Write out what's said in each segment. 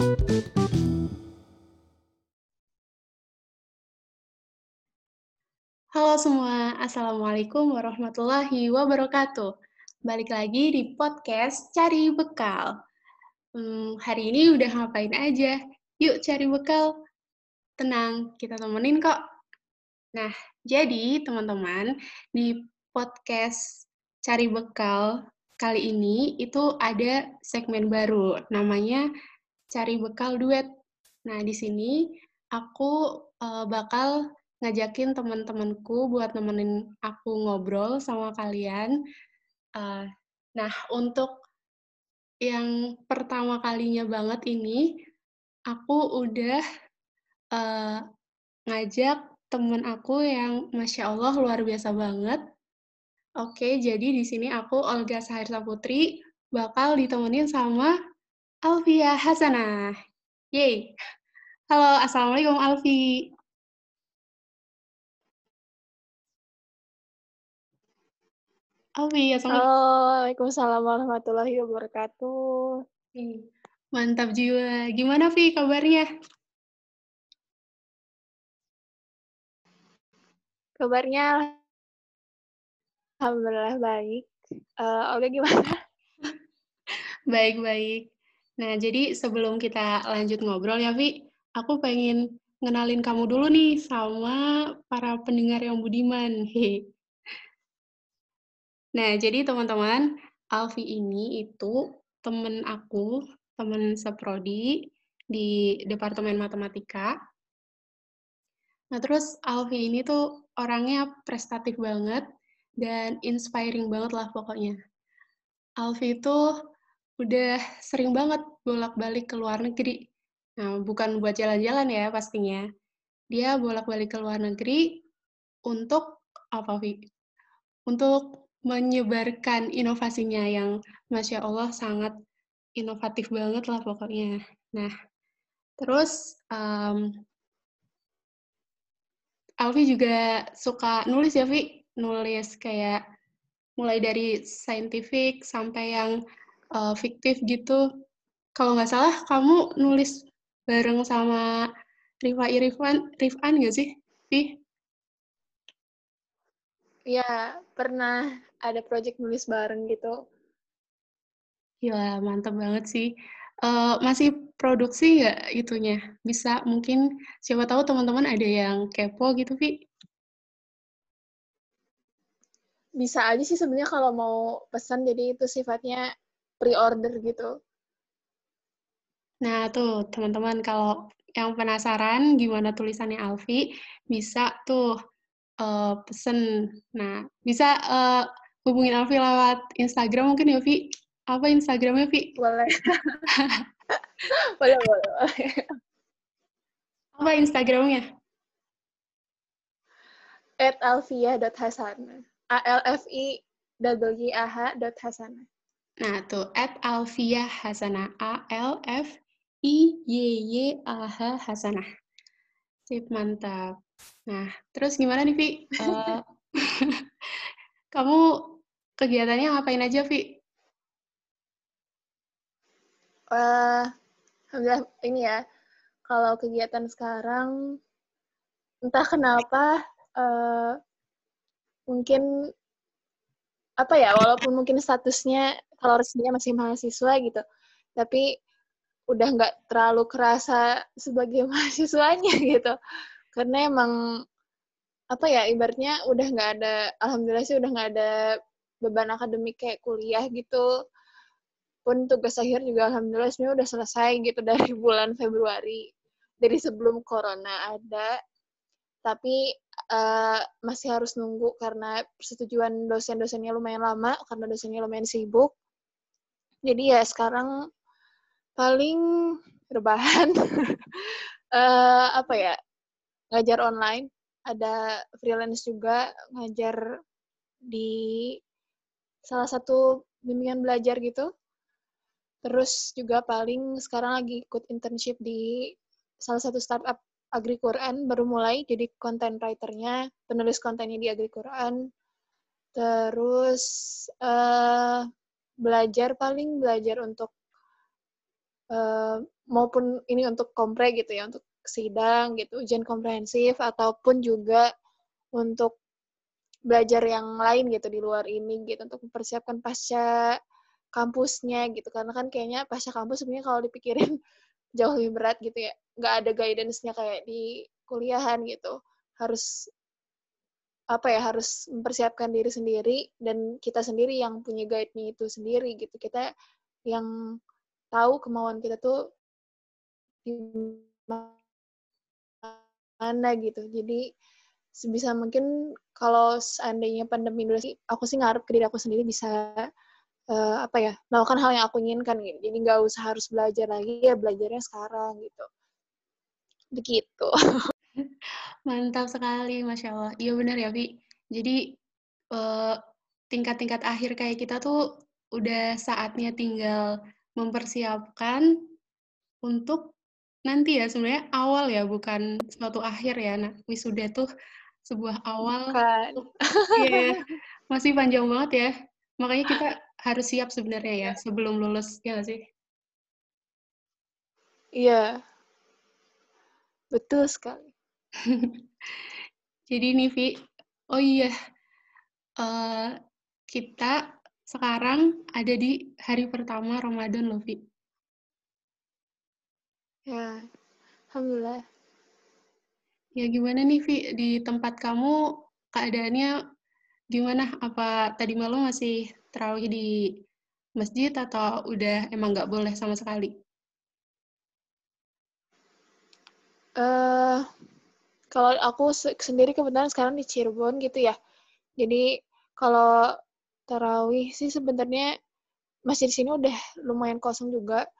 Halo semua, Assalamualaikum warahmatullahi wabarakatuh. Balik lagi di podcast Cari Bekal. Hmm, hari ini udah ngapain aja? Yuk cari bekal. Tenang, kita temenin kok. Nah, jadi teman-teman, di podcast Cari Bekal kali ini itu ada segmen baru, namanya Cari Bekal Duet. Nah, di sini aku uh, bakal ngajakin teman-temanku buat nemenin aku ngobrol sama kalian. Uh, nah, untuk yang pertama kalinya banget ini, aku udah uh, ngajak temen aku yang Masya Allah luar biasa banget. Oke, jadi di sini aku, Olga Sahirsa Putri, bakal ditemenin sama Alfia Hasanah. Yeay! Halo, Assalamualaikum Alfi. Alfi, Assalamualaikum. Waalaikumsalam warahmatullahi wabarakatuh. Mantap jiwa. Gimana, Vi, kabarnya? Kabarnya Alhamdulillah baik. Uh, Olga gimana? Baik-baik. Nah, jadi sebelum kita lanjut ngobrol ya, Vi, aku pengen ngenalin kamu dulu nih sama para pendengar yang budiman. Nah, jadi teman-teman, Alfi ini itu temen aku, temen seprodi di Departemen Matematika. Nah, terus Alfi ini tuh orangnya prestatif banget dan inspiring banget lah pokoknya. Alfi itu udah sering banget bolak-balik ke luar negeri. Nah, bukan buat jalan-jalan ya pastinya. Dia bolak-balik ke luar negeri untuk apa, Vi? Untuk menyebarkan inovasinya yang Masya Allah sangat inovatif banget lah pokoknya. Nah, terus um, Alfi juga suka nulis ya, Vi? Nulis kayak mulai dari scientific sampai yang uh, fiktif gitu. Kalau nggak salah, kamu nulis bareng sama Rifai Rifan, Rifan nggak sih, Vi? Ya, pernah ada project nulis bareng gitu. Iya, mantap banget sih. Uh, masih produksi nggak itunya? Bisa mungkin siapa tahu teman-teman ada yang kepo gitu, Vi? Bisa aja sih sebenarnya kalau mau pesan, jadi itu sifatnya pre-order gitu. Nah, tuh teman-teman kalau yang penasaran gimana tulisannya Alfi, bisa tuh uh, pesen. Nah, bisa uh, hubungin Alfi lewat Instagram mungkin ya, Vi? Apa Instagramnya, Vi? Boleh. boleh, boleh, Apa Instagramnya? At alfia.hasan. A-L-F-I double G A H dot Hasana. Nah, tuh, at Alfia Hasana. A-L-F-I Y Y A H Hasana. Sip, mantap. Nah, terus gimana nih, Vi? Uh, kamu kegiatannya ngapain aja, Vi? Uh, Alhamdulillah, ini ya, kalau kegiatan sekarang, entah kenapa, uh, mungkin, apa ya, walaupun mungkin statusnya, kalau resminya masih mahasiswa gitu, tapi udah nggak terlalu kerasa sebagai mahasiswanya gitu. Karena emang apa ya ibaratnya udah nggak ada alhamdulillah sih udah nggak ada beban akademik kayak kuliah gitu. Pun tugas akhir juga alhamdulillah sebenarnya udah selesai gitu dari bulan Februari. Dari sebelum corona ada. Tapi uh, masih harus nunggu karena persetujuan dosen-dosennya lumayan lama karena dosennya lumayan sibuk jadi ya sekarang paling rebahan uh, apa ya ngajar online ada freelance juga ngajar di salah satu bimbingan belajar gitu. Terus juga paling sekarang lagi ikut internship di salah satu startup Agri-Quran, baru mulai jadi content writernya, penulis kontennya di Agri-Quran. Terus uh, belajar paling belajar untuk uh, maupun ini untuk kompre gitu ya untuk sidang gitu ujian komprehensif ataupun juga untuk belajar yang lain gitu di luar ini gitu untuk mempersiapkan pasca kampusnya gitu. Karena kan kayaknya pasca kampus sebenarnya kalau dipikirin jauh lebih berat gitu ya. Nggak ada guidance-nya kayak di kuliahan gitu. Harus apa ya harus mempersiapkan diri sendiri dan kita sendiri yang punya guide-nya itu sendiri gitu. Kita yang tahu kemauan kita tuh di mana gitu. Jadi sebisa mungkin kalau seandainya pandemi dulu sih aku sih ngarep ke diri aku sendiri bisa uh, apa ya melakukan hal yang aku inginkan gitu. Jadi nggak usah harus belajar lagi ya belajarnya sekarang gitu. Begitu Mantap sekali, Masya Allah. Iya benar ya, Vi. Jadi, eh, tingkat-tingkat akhir kayak kita tuh udah saatnya tinggal mempersiapkan untuk nanti ya, sebenarnya awal ya, bukan suatu akhir ya. Nah, wisuda tuh sebuah awal. Iya, masih panjang banget ya. Makanya kita harus siap sebenarnya ya, sebelum lulus, ya nggak sih? Iya. Betul sekali. Jadi nih, Vi, oh iya, uh, kita sekarang ada di hari pertama Ramadan loh, Vi. Ya, Alhamdulillah. Ya gimana nih, Vi, di tempat kamu keadaannya gimana? Apa tadi malam masih terawih di masjid atau udah emang nggak boleh sama sekali? Uh, kalau aku sendiri kebetulan sekarang di Cirebon gitu ya. Jadi kalau tarawih sih sebenarnya masih di sini udah lumayan kosong juga.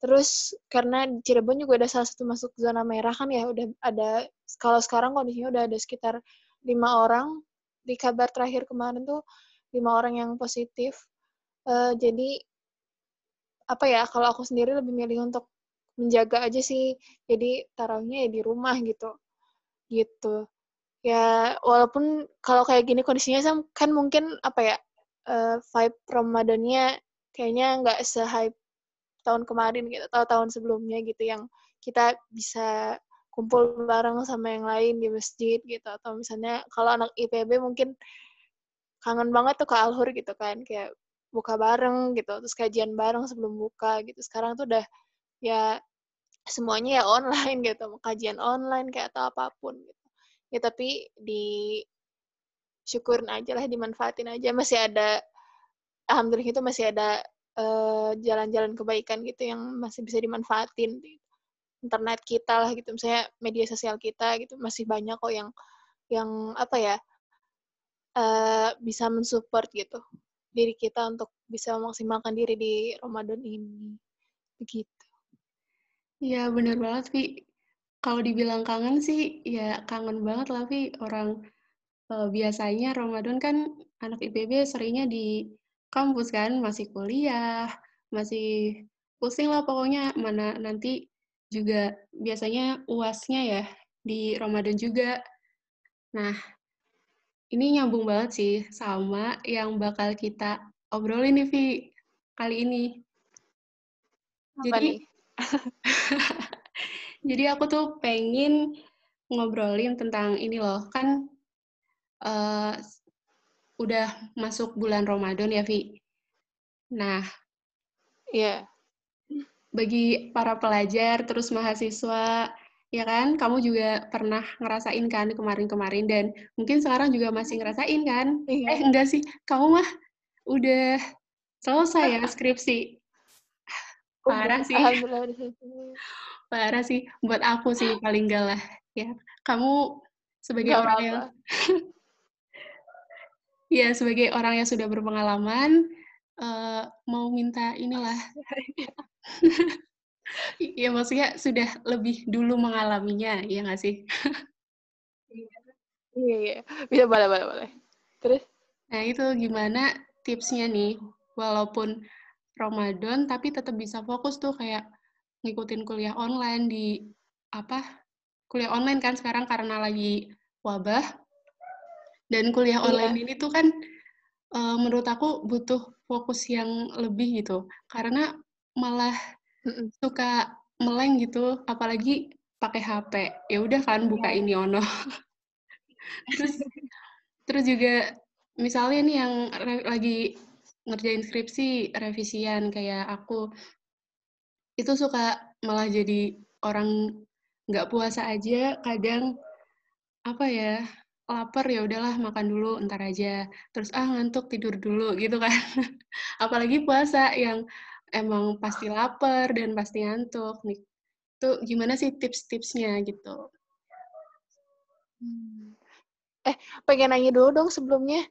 Terus karena di Cirebon juga ada salah satu masuk zona merah kan ya, udah ada kalau sekarang kondisinya udah ada sekitar lima orang di kabar terakhir kemarin tuh lima orang yang positif. Uh, jadi apa ya kalau aku sendiri lebih milih untuk menjaga aja sih jadi tarawihnya ya di rumah gitu gitu. Ya walaupun kalau kayak gini kondisinya kan mungkin apa ya uh, vibe Ramadannya kayaknya nggak se-hype tahun kemarin gitu atau tahun sebelumnya gitu yang kita bisa kumpul bareng sama yang lain di masjid gitu. Atau misalnya kalau anak IPB mungkin kangen banget tuh ke alhur gitu kan kayak buka bareng gitu terus kajian bareng sebelum buka gitu. Sekarang tuh udah ya semuanya ya online gitu kajian online kayak atau apa pun gitu. Ya tapi di syukurin aja lah dimanfaatin aja. Masih ada alhamdulillah itu masih ada eh, jalan-jalan kebaikan gitu yang masih bisa dimanfaatin. Internet kita lah gitu misalnya media sosial kita gitu masih banyak kok yang yang apa ya uh, bisa mensupport gitu diri kita untuk bisa memaksimalkan diri di Ramadan ini. Begitu Iya, bener banget, Vi. Kalau dibilang kangen sih, ya kangen banget lah, Vi. Orang uh, biasanya Ramadan kan anak IPB seringnya di kampus kan, masih kuliah, masih pusing lah pokoknya. Mana nanti juga biasanya uasnya ya di Ramadan juga. Nah, ini nyambung banget sih sama yang bakal kita obrolin nih, Vi, kali ini. Apa Jadi, nih? Jadi aku tuh pengen ngobrolin tentang ini loh, kan uh, udah masuk bulan Ramadan ya, Vi. Nah, ya yeah. bagi para pelajar terus mahasiswa, ya kan, kamu juga pernah ngerasain kan kemarin-kemarin dan mungkin sekarang juga masih ngerasain kan? Yeah. Eh enggak sih, kamu mah udah selesai ya skripsi parah sih. parah sih. Buat aku sih paling gak lah ya. Kamu sebagai gak orang apa. yang ya sebagai orang yang sudah berpengalaman uh, mau minta inilah. Ya maksudnya sudah lebih dulu mengalaminya ya nggak sih? Iya iya. Bisa boleh boleh boleh. Terus? Nah itu gimana tipsnya nih? Walaupun Ramadan tapi tetap bisa fokus tuh kayak ngikutin kuliah online di apa kuliah online kan sekarang karena lagi wabah dan kuliah iya. online ini tuh kan uh, menurut aku butuh fokus yang lebih gitu karena malah suka meleng gitu, apalagi pakai HP. Ya udah kan buka Iya. ini ono. terus terus juga misalnya nih yang lagi ngerjain skripsi, revisian kayak aku, itu suka malah jadi orang nggak puasa aja kadang apa ya lapar ya udahlah makan dulu entar aja. Terus ah ngantuk tidur dulu gitu kan. Apalagi puasa yang emang pasti lapar dan pasti ngantuk nih. Itu gimana sih tips-tipsnya gitu? Hmm. eh pengen nanya dulu dong sebelumnya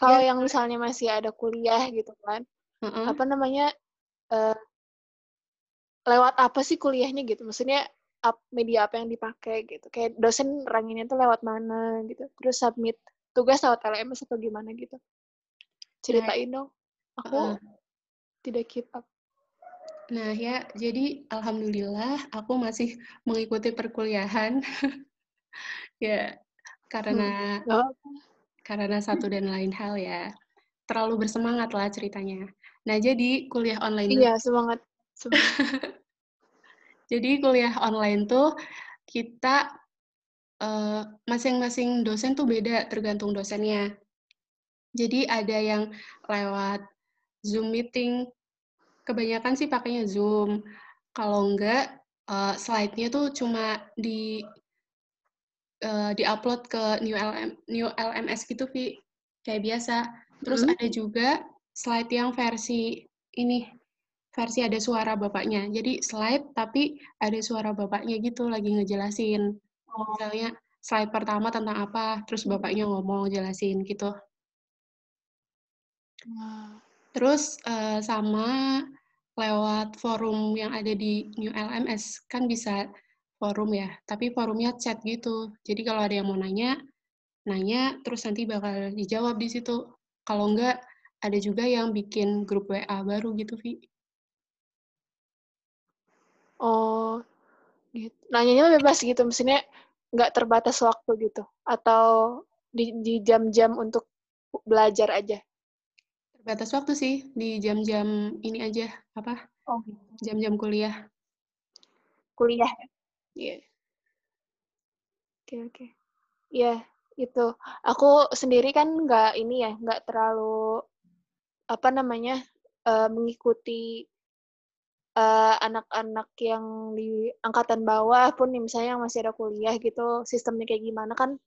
kalau ya. yang misalnya masih ada kuliah gitu kan uh -uh. apa namanya uh, lewat apa sih kuliahnya gitu? Maksudnya up, media apa yang dipakai gitu? Kayak dosen ranginnya tuh lewat mana gitu? Terus submit tugas lewat LMS atau gimana gitu? Ceritain nah, dong. Aku uh, tidak keep up. Nah ya jadi alhamdulillah aku masih mengikuti perkuliahan. Ya karena hmm. Karena satu dan lain hal ya terlalu bersemangat lah ceritanya nah jadi kuliah online iya semangat, semangat. Jadi kuliah online tuh kita masing-masing uh, dosen tuh beda tergantung dosennya. Jadi ada yang lewat Zoom meeting, kebanyakan sih pakainya Zoom. Kalau enggak, uh, slide-nya tuh cuma di uh, di-upload ke New LM, New LMS gitu, Vi. Kayak biasa. Terus mm -hmm. ada juga slide yang versi ini versi ada suara bapaknya. Jadi slide tapi ada suara bapaknya gitu lagi ngejelasin. Oh. Misalnya slide pertama tentang apa, terus bapaknya ngomong jelasin gitu. Wow. Terus uh, sama lewat forum yang ada di New LMS kan bisa forum ya, tapi forumnya chat gitu. Jadi kalau ada yang mau nanya, nanya terus nanti bakal dijawab di situ. Kalau enggak ada juga yang bikin grup WA baru gitu, Vi. Oh, gitu. Nanyanya bebas gitu, maksudnya nggak terbatas waktu gitu, atau di, di jam-jam untuk belajar aja? Terbatas waktu sih, di jam-jam ini aja, apa? Oh, gitu. Jam-jam kuliah. Kuliah? Iya. Yeah. Oke, okay, oke. Okay. Iya, itu. Aku sendiri kan nggak ini ya, nggak terlalu, apa namanya, uh, mengikuti anak-anak uh, yang di angkatan bawah pun nih misalnya yang masih ada kuliah gitu sistemnya kayak gimana kan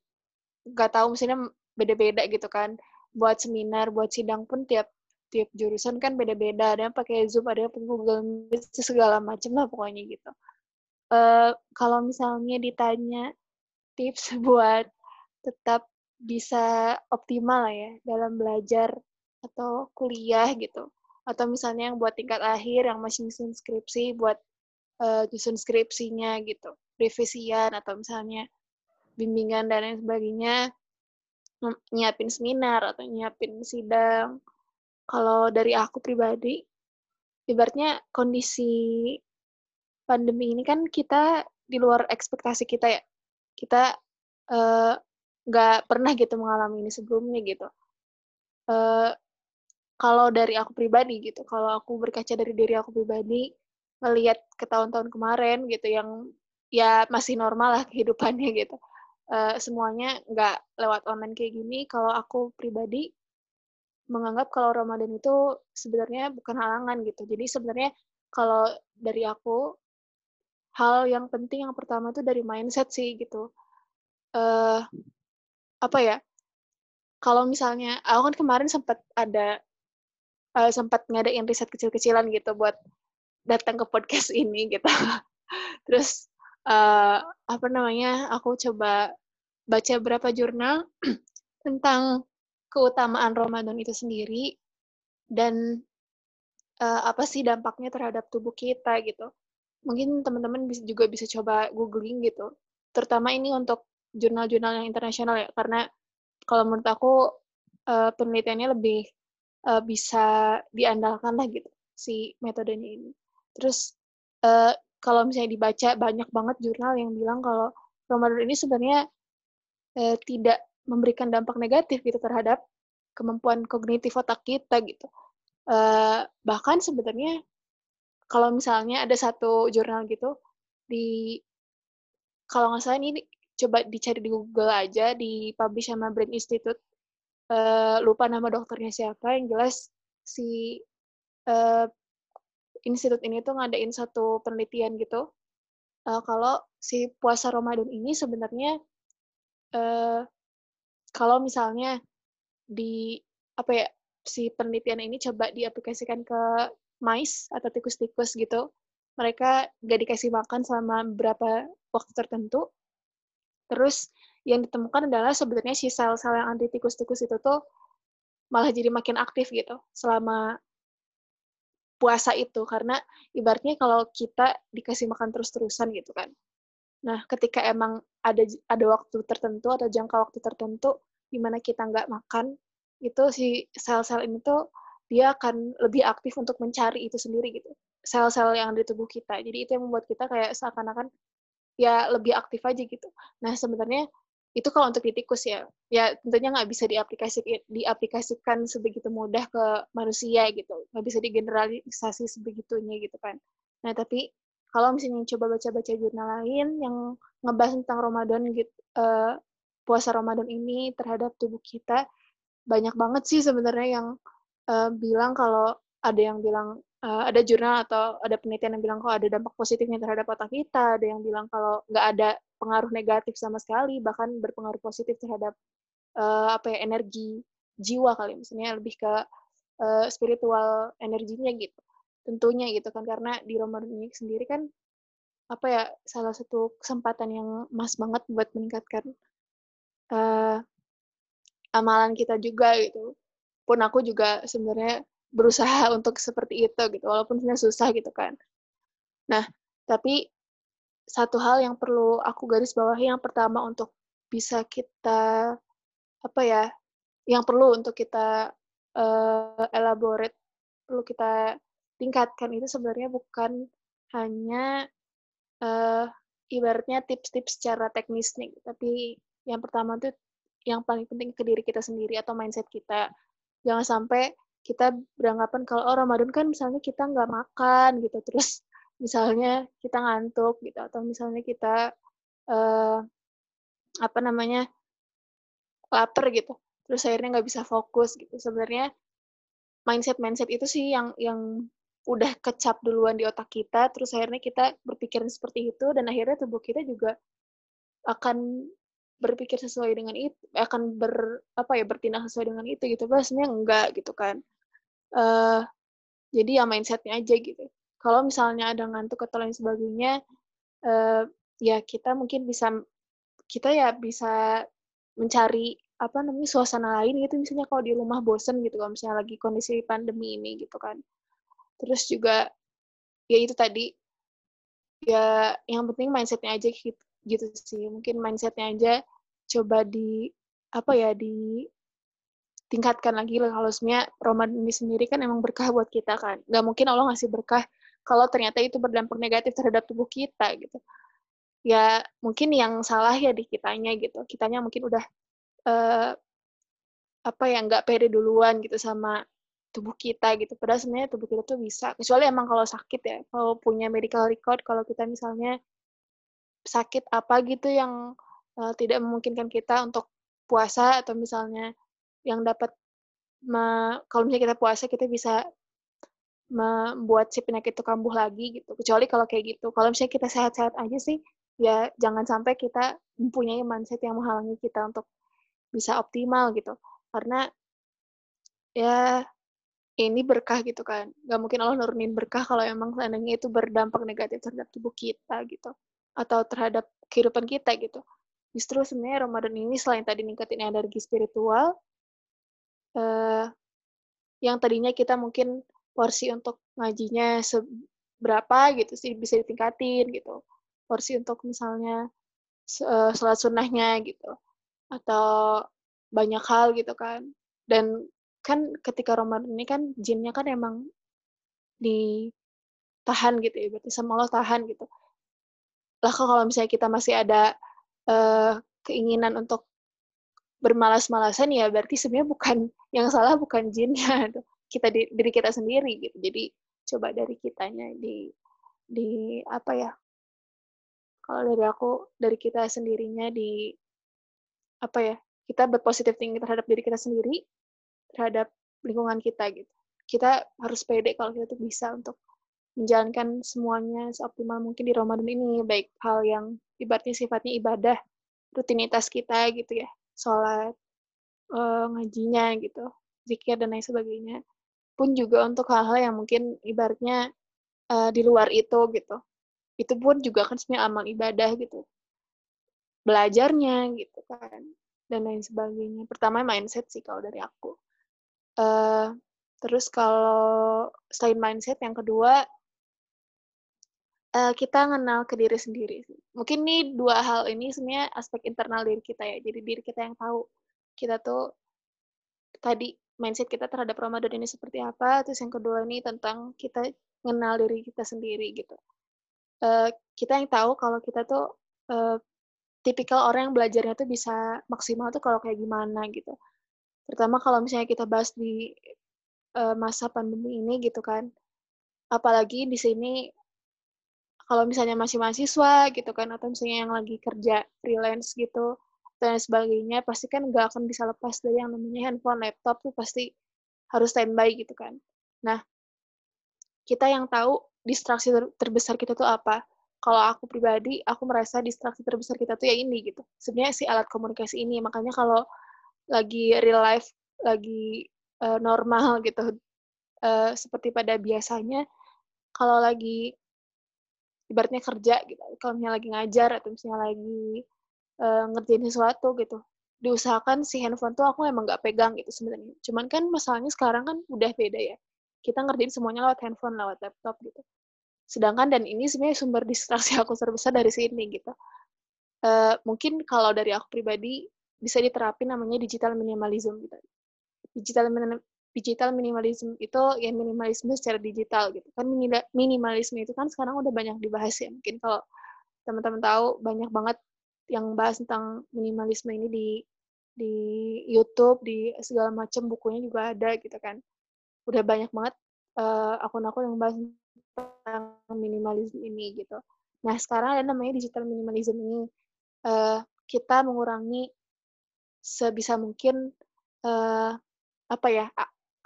nggak tahu misalnya beda-beda gitu kan buat seminar buat sidang pun tiap tiap jurusan kan beda-beda ada yang pakai zoom ada yang pakai google meet segala macam lah pokoknya gitu uh, kalau misalnya ditanya tips buat tetap bisa optimal ya dalam belajar atau kuliah gitu atau misalnya yang buat tingkat akhir yang masih nyusun skripsi buat uh, nyusun skripsinya gitu revisian atau misalnya bimbingan dan lain sebagainya nyiapin seminar atau nyiapin sidang. Kalau dari aku pribadi ibaratnya kondisi pandemi ini kan kita di luar ekspektasi kita ya kita nggak uh, pernah gitu mengalami ini sebelumnya gitu uh, kalau dari aku pribadi gitu, kalau aku berkaca dari diri aku pribadi, melihat ke tahun-tahun kemarin gitu yang ya masih normal lah kehidupannya gitu. Uh, semuanya nggak lewat online kayak gini. Kalau aku pribadi menganggap kalau Ramadan itu sebenarnya bukan halangan gitu. Jadi sebenarnya kalau dari aku hal yang penting yang pertama itu dari mindset sih gitu. Uh, apa ya? Kalau misalnya aku kan kemarin sempat ada uh, sempat ngadain riset kecil-kecilan gitu buat datang ke podcast ini gitu. Terus uh, apa namanya? Aku coba baca berapa jurnal tentang keutamaan Ramadan itu sendiri dan uh, apa sih dampaknya terhadap tubuh kita gitu. Mungkin teman-teman juga bisa coba googling gitu. Terutama ini untuk jurnal-jurnal yang internasional ya karena kalau menurut aku uh, penelitiannya lebih uh, bisa diandalkan lah gitu si metodenya ini. Terus uh, kalau misalnya dibaca banyak banget jurnal yang bilang kalau Ramadan ini sebenarnya uh, tidak memberikan dampak negatif gitu terhadap kemampuan kognitif otak kita gitu. Uh, bahkan sebenarnya kalau misalnya ada satu jurnal gitu di kalau nggak salah ini coba dicari di Google aja, di-publish sama Brain Institute. Uh, lupa nama dokternya siapa, yang jelas si uh, institut ini tuh ngadain satu penelitian gitu, uh, kalau si puasa Ramadan ini sebenarnya uh, kalau misalnya di apa ya si penelitian ini coba diaplikasikan ke mais atau tikus-tikus gitu, mereka gak dikasih makan selama beberapa waktu tertentu, Terus yang ditemukan adalah sebenarnya si sel-sel yang anti tikus-tikus itu tuh malah jadi makin aktif gitu selama puasa itu karena ibaratnya kalau kita dikasih makan terus-terusan gitu kan. Nah, ketika emang ada ada waktu tertentu atau jangka waktu tertentu di mana kita nggak makan, itu si sel-sel ini tuh dia akan lebih aktif untuk mencari itu sendiri gitu. Sel-sel yang di tubuh kita. Jadi itu yang membuat kita kayak seakan-akan ya lebih aktif aja gitu. Nah sebenarnya itu kalau untuk di tikus ya, ya tentunya nggak bisa diaplikasikan, diaplikasikan sebegitu mudah ke manusia gitu, nggak bisa digeneralisasi sebegitunya gitu kan. Nah tapi kalau misalnya coba baca-baca jurnal lain yang ngebahas tentang Ramadan gitu, uh, puasa Ramadan ini terhadap tubuh kita, banyak banget sih sebenarnya yang uh, bilang kalau ada yang bilang uh, ada jurnal atau ada penelitian yang bilang kalau ada dampak positifnya terhadap otak kita, ada yang bilang kalau nggak ada pengaruh negatif sama sekali, bahkan berpengaruh positif terhadap uh, apa ya energi jiwa kali, misalnya lebih ke uh, spiritual energinya gitu. Tentunya gitu kan karena di Ramadan ini sendiri kan apa ya salah satu kesempatan yang emas banget buat meningkatkan uh, amalan kita juga gitu. Pun aku juga sebenarnya berusaha untuk seperti itu gitu walaupun sebenarnya susah gitu kan. Nah tapi satu hal yang perlu aku garis bawahi yang pertama untuk bisa kita apa ya yang perlu untuk kita uh, elaborate perlu kita tingkatkan itu sebenarnya bukan hanya uh, ibaratnya tips-tips secara teknis nih tapi yang pertama itu yang paling penting ke diri kita sendiri atau mindset kita jangan sampai kita beranggapan kalau oh Ramadan kan misalnya kita nggak makan gitu. Terus misalnya kita ngantuk gitu. Atau misalnya kita uh, apa namanya lapar gitu. Terus akhirnya nggak bisa fokus gitu. Sebenarnya mindset mindset itu sih yang yang udah kecap duluan di otak kita. Terus akhirnya kita berpikir seperti itu dan akhirnya tubuh kita juga akan berpikir sesuai dengan itu akan ber apa ya bertindak sesuai dengan itu gitu. Sebenarnya enggak gitu kan. Uh, jadi ya mindsetnya aja gitu. Kalau misalnya ada ngantuk atau lain sebagainya, uh, ya kita mungkin bisa kita ya bisa mencari apa namanya suasana lain gitu. Misalnya kalau di rumah bosen gitu kalau misalnya lagi kondisi pandemi ini gitu kan. Terus juga ya itu tadi ya yang penting mindsetnya aja gitu, sih mungkin mindsetnya aja coba di apa ya di tingkatkan lagi lah kalau sebenarnya Ramadan ini sendiri kan emang berkah buat kita kan. Gak mungkin Allah ngasih berkah kalau ternyata itu berdampak negatif terhadap tubuh kita gitu. Ya mungkin yang salah ya di kitanya gitu. Kitanya mungkin udah uh, apa ya nggak pede duluan gitu sama tubuh kita gitu. Padahal sebenarnya tubuh kita tuh bisa. Kecuali emang kalau sakit ya, kalau punya medical record, kalau kita misalnya sakit apa gitu yang uh, tidak memungkinkan kita untuk puasa atau misalnya yang dapat me, kalau misalnya kita puasa kita bisa membuat si penyakit itu kambuh lagi gitu. Kecuali kalau kayak gitu. Kalau misalnya kita sehat-sehat aja sih, ya jangan sampai kita mempunyai mindset yang menghalangi kita untuk bisa optimal gitu. Karena ya ini berkah gitu kan. Gak mungkin Allah nurunin berkah kalau emang seandainya itu berdampak negatif terhadap tubuh kita gitu. Atau terhadap kehidupan kita gitu. Justru sebenarnya Ramadan ini selain tadi ningkatin energi spiritual, uh, yang tadinya kita mungkin porsi untuk ngajinya seberapa gitu sih bisa ditingkatin gitu. Porsi untuk misalnya sholat sunnahnya gitu. Atau banyak hal gitu kan. Dan kan ketika Ramadan ini kan jinnya kan emang ditahan gitu ya. Berarti sama Allah tahan gitu lah kalau misalnya kita masih ada uh, keinginan untuk bermalas-malasan ya berarti sebenarnya bukan yang salah bukan jinnya. Kita diri kita sendiri gitu. Jadi coba dari kitanya di di apa ya kalau dari aku dari kita sendirinya di apa ya kita berpositif tinggi terhadap diri kita sendiri terhadap lingkungan kita gitu. Kita harus pede kalau kita tuh bisa untuk menjalankan semuanya seoptimal mungkin di Ramadan ini baik hal yang ibaratnya sifatnya ibadah rutinitas kita gitu ya sholat uh, ngajinya gitu zikir dan lain sebagainya pun juga untuk hal-hal yang mungkin ibaratnya uh, di luar itu gitu. Itu pun juga kan sebenarnya amal ibadah gitu. Belajarnya gitu kan dan lain sebagainya. Pertama mindset sih kalau dari aku. Uh, terus kalau selain mindset yang kedua uh, kita kenal ke diri sendiri mungkin nih dua hal ini sebenarnya aspek internal diri kita ya jadi diri kita yang tahu kita tuh tadi mindset kita terhadap Ramadan ini seperti apa terus yang kedua ini tentang kita mengenal diri kita sendiri gitu uh, kita yang tahu kalau kita tuh uh, tipikal orang yang belajarnya tuh bisa maksimal tuh kalau kayak gimana gitu. Terutama kalau misalnya kita bahas di uh, masa pandemi ini gitu kan. Apalagi di sini kalau misalnya masih mahasiswa gitu kan atau misalnya yang lagi kerja freelance gitu dan sebagainya pasti kan nggak akan bisa lepas dari yang namanya handphone, laptop tuh pasti harus standby gitu kan. Nah, kita yang tahu distraksi ter terbesar kita tuh apa? Kalau aku pribadi, aku merasa distraksi terbesar kita tuh ya ini gitu. Sebenarnya si alat komunikasi ini. Makanya kalau lagi real life, lagi uh, normal gitu, uh, seperti pada biasanya, kalau lagi ibaratnya kerja gitu, kalau misalnya lagi ngajar atau misalnya lagi uh, ngerjain sesuatu gitu, diusahakan si handphone tuh aku emang nggak pegang gitu sebenarnya. Cuman kan masalahnya sekarang kan udah beda ya. Kita ngerjain semuanya lewat handphone, lewat laptop gitu. Sedangkan dan ini sebenarnya sumber distraksi aku terbesar dari sini gitu. Uh, mungkin kalau dari aku pribadi bisa diterapin namanya digital minimalism gitu. Digital digital minimalism itu ya minimalisme secara digital gitu kan minimalisme itu kan sekarang udah banyak dibahas ya mungkin kalau teman-teman tahu banyak banget yang bahas tentang minimalisme ini di di YouTube di segala macam bukunya juga ada gitu kan udah banyak banget uh, akun-akun yang bahas tentang minimalisme ini gitu. Nah sekarang ada namanya digital minimalism ini. Uh, kita mengurangi sebisa mungkin uh, apa ya?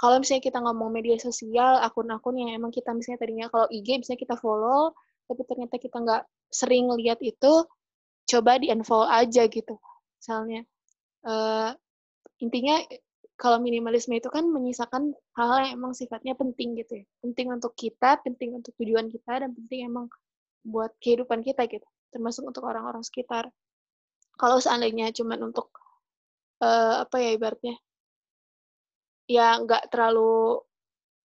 Kalau misalnya kita ngomong media sosial, akun-akun yang emang kita misalnya tadinya kalau IG misalnya kita follow, tapi ternyata kita nggak sering lihat itu, coba di unfollow aja gitu. Misalnya, uh, intinya kalau minimalisme itu kan menyisakan hal-hal yang emang sifatnya penting gitu ya. Penting untuk kita, penting untuk tujuan kita, dan penting emang buat kehidupan kita gitu. Termasuk untuk orang-orang sekitar. Kalau seandainya cuman untuk, uh, apa ya ibaratnya, ya nggak terlalu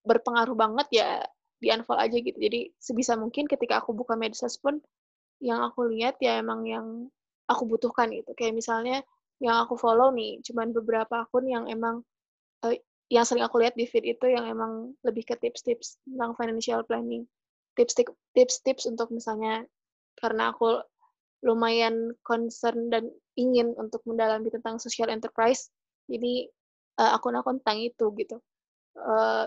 berpengaruh banget ya di unfollow aja gitu. Jadi sebisa mungkin ketika aku buka medsos pun, yang aku lihat ya emang yang aku butuhkan gitu. Kayak misalnya yang aku follow nih cuman beberapa akun yang emang uh, yang sering aku lihat di feed itu yang emang lebih ke tips-tips tentang financial planning tips-tips untuk misalnya karena aku lumayan concern dan ingin untuk mendalami tentang social enterprise jadi uh, akun-akun tentang itu gitu. Uh,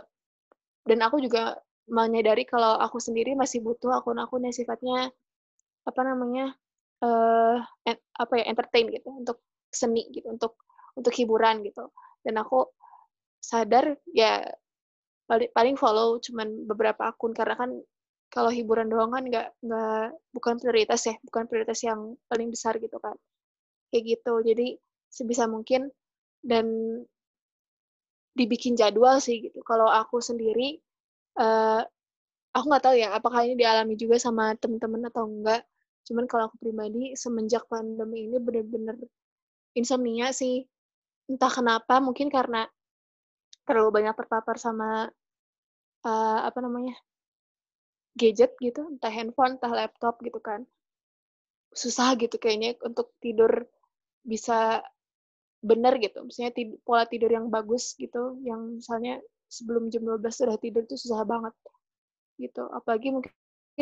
dan aku juga menyadari kalau aku sendiri masih butuh akun-akun yang sifatnya apa namanya uh, apa ya entertain gitu untuk seni gitu untuk untuk hiburan gitu. Dan aku sadar ya paling paling follow cuman beberapa akun karena kan kalau hiburan doang kan nggak nggak bukan prioritas ya bukan prioritas yang paling besar gitu kan. Kayak gitu. Jadi sebisa mungkin dan dibikin jadwal sih gitu kalau aku sendiri uh, aku nggak tahu ya apakah ini dialami juga sama teman-teman atau enggak cuman kalau aku pribadi semenjak pandemi ini bener-bener insomnia sih. Entah kenapa, mungkin karena terlalu banyak terpapar sama, uh, apa namanya, gadget gitu, entah handphone, entah laptop gitu kan. Susah gitu kayaknya untuk tidur bisa benar gitu, misalnya tid pola tidur yang bagus gitu, yang misalnya sebelum jam 12 sudah tidur itu susah banget, gitu. Apalagi mungkin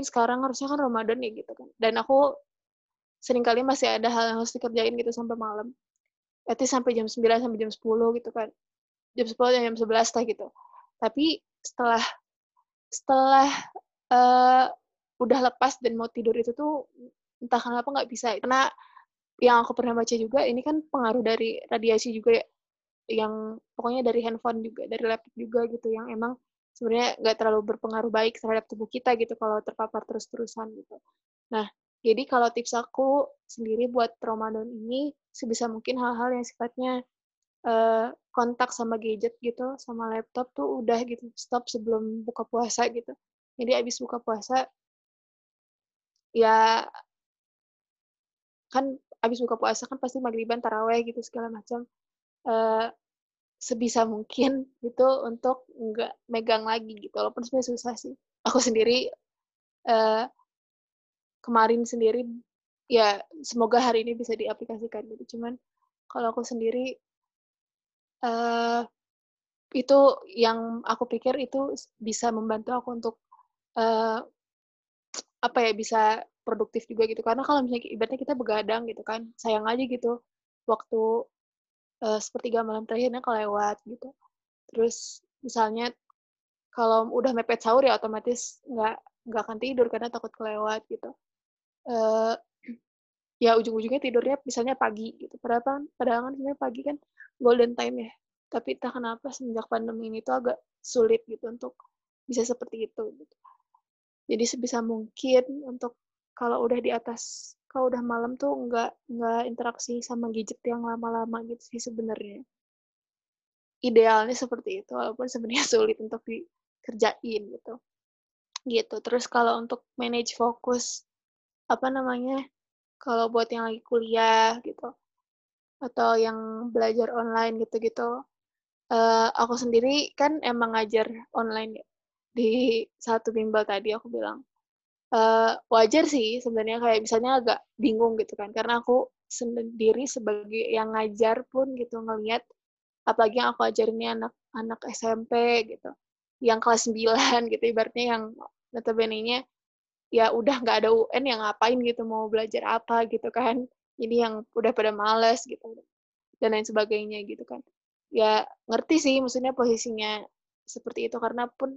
sekarang harusnya kan Ramadan ya gitu kan, dan aku sering kali masih ada hal yang harus dikerjain gitu sampai malam. Berarti sampai jam 9 sampai jam 10 gitu kan. Jam 10 dan jam 11 lah gitu. Tapi setelah setelah uh, udah lepas dan mau tidur itu tuh entah kenapa nggak bisa karena yang aku pernah baca juga ini kan pengaruh dari radiasi juga ya yang pokoknya dari handphone juga dari laptop juga gitu yang emang sebenarnya nggak terlalu berpengaruh baik terhadap tubuh kita gitu kalau terpapar terus-terusan gitu. Nah, jadi kalau tips aku sendiri buat Ramadan ini sebisa mungkin hal-hal yang sifatnya uh, kontak sama gadget gitu, sama laptop tuh udah gitu stop sebelum buka puasa gitu. Jadi abis buka puasa ya kan abis buka puasa kan pasti maghriban taraweh gitu segala macam. Uh, sebisa mungkin gitu untuk nggak megang lagi gitu walaupun sebenarnya susah sih. Aku sendiri uh, kemarin sendiri ya semoga hari ini bisa diaplikasikan gitu. Cuman kalau aku sendiri uh, itu yang aku pikir itu bisa membantu aku untuk uh, apa ya bisa produktif juga gitu karena kalau misalnya ibaratnya kita begadang gitu kan sayang aja gitu waktu uh, sepertiga malam terakhirnya kelewat gitu. Terus misalnya kalau udah mepet sahur ya otomatis nggak nggak akan tidur karena takut kelewat gitu. Uh, ya ujung-ujungnya tidurnya misalnya pagi gitu. Padahal kan, padahal kan sebenarnya pagi kan golden time ya. Tapi entah kenapa semenjak pandemi ini tuh agak sulit gitu untuk bisa seperti itu. Gitu. Jadi sebisa mungkin untuk kalau udah di atas kalau udah malam tuh nggak nggak interaksi sama gadget yang lama-lama gitu sih sebenarnya. Idealnya seperti itu, walaupun sebenarnya sulit untuk dikerjain gitu. Gitu. Terus kalau untuk manage fokus, apa namanya, kalau buat yang lagi kuliah gitu, atau yang belajar online gitu-gitu, uh, aku sendiri kan emang ngajar online ya, di satu bimbel tadi aku bilang uh, wajar sih sebenarnya kayak misalnya agak bingung gitu kan karena aku sendiri sebagai yang ngajar pun gitu ngelihat apalagi yang aku ajarin ini anak-anak SMP gitu yang kelas 9 gitu ibaratnya yang notabene-nya ya udah nggak ada UN yang ngapain gitu mau belajar apa gitu kan jadi yang udah pada males gitu dan lain sebagainya gitu kan. Ya ngerti sih maksudnya posisinya seperti itu karena pun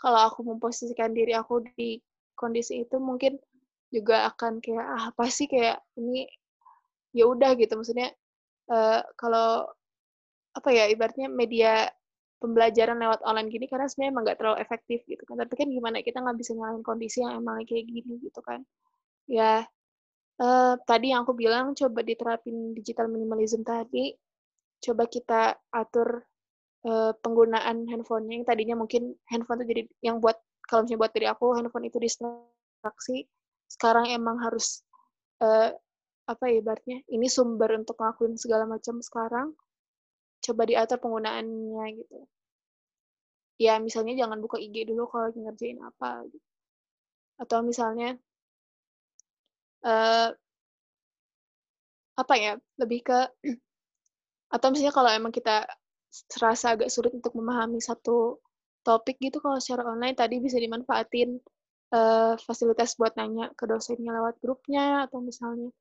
kalau aku memposisikan diri aku di kondisi itu mungkin juga akan kayak ah apa sih kayak ini? Ya udah gitu maksudnya uh, kalau apa ya ibaratnya media pembelajaran lewat online gini karena sebenarnya emang nggak terlalu efektif gitu kan. Tapi kan gimana kita nggak bisa nyalain kondisi yang emang kayak gini gitu kan. Ya uh, tadi yang aku bilang coba diterapin digital minimalism tadi coba kita atur uh, penggunaan handphonenya. Yang tadinya mungkin handphone itu jadi yang buat kalau misalnya buat diri aku handphone itu distraksi. Sekarang emang harus uh, apa ya ibaratnya ini sumber untuk ngelakuin segala macam sekarang. Coba diatur penggunaannya gitu. Ya misalnya jangan buka IG dulu kalau lagi ngerjain apa gitu. atau misalnya uh, apa ya lebih ke atau misalnya kalau emang kita serasa agak sulit untuk memahami satu topik gitu kalau secara online tadi bisa dimanfaatin uh, fasilitas buat nanya ke dosennya lewat grupnya atau misalnya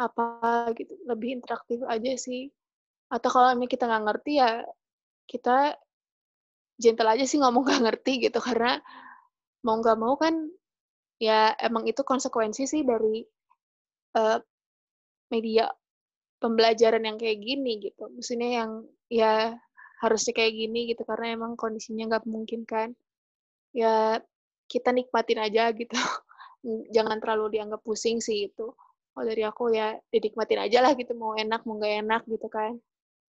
apa gitu lebih interaktif aja sih. Atau kalau emang kita nggak ngerti ya kita gentle aja sih ngomong nggak ngerti gitu karena mau nggak mau kan ya emang itu konsekuensi sih dari uh, media pembelajaran yang kayak gini gitu. Maksudnya yang ya harusnya kayak gini gitu karena emang kondisinya nggak memungkinkan ya kita nikmatin aja gitu. Jangan terlalu dianggap pusing sih itu. Kalau dari aku ya dinikmatin aja lah gitu mau enak mau nggak enak gitu kan.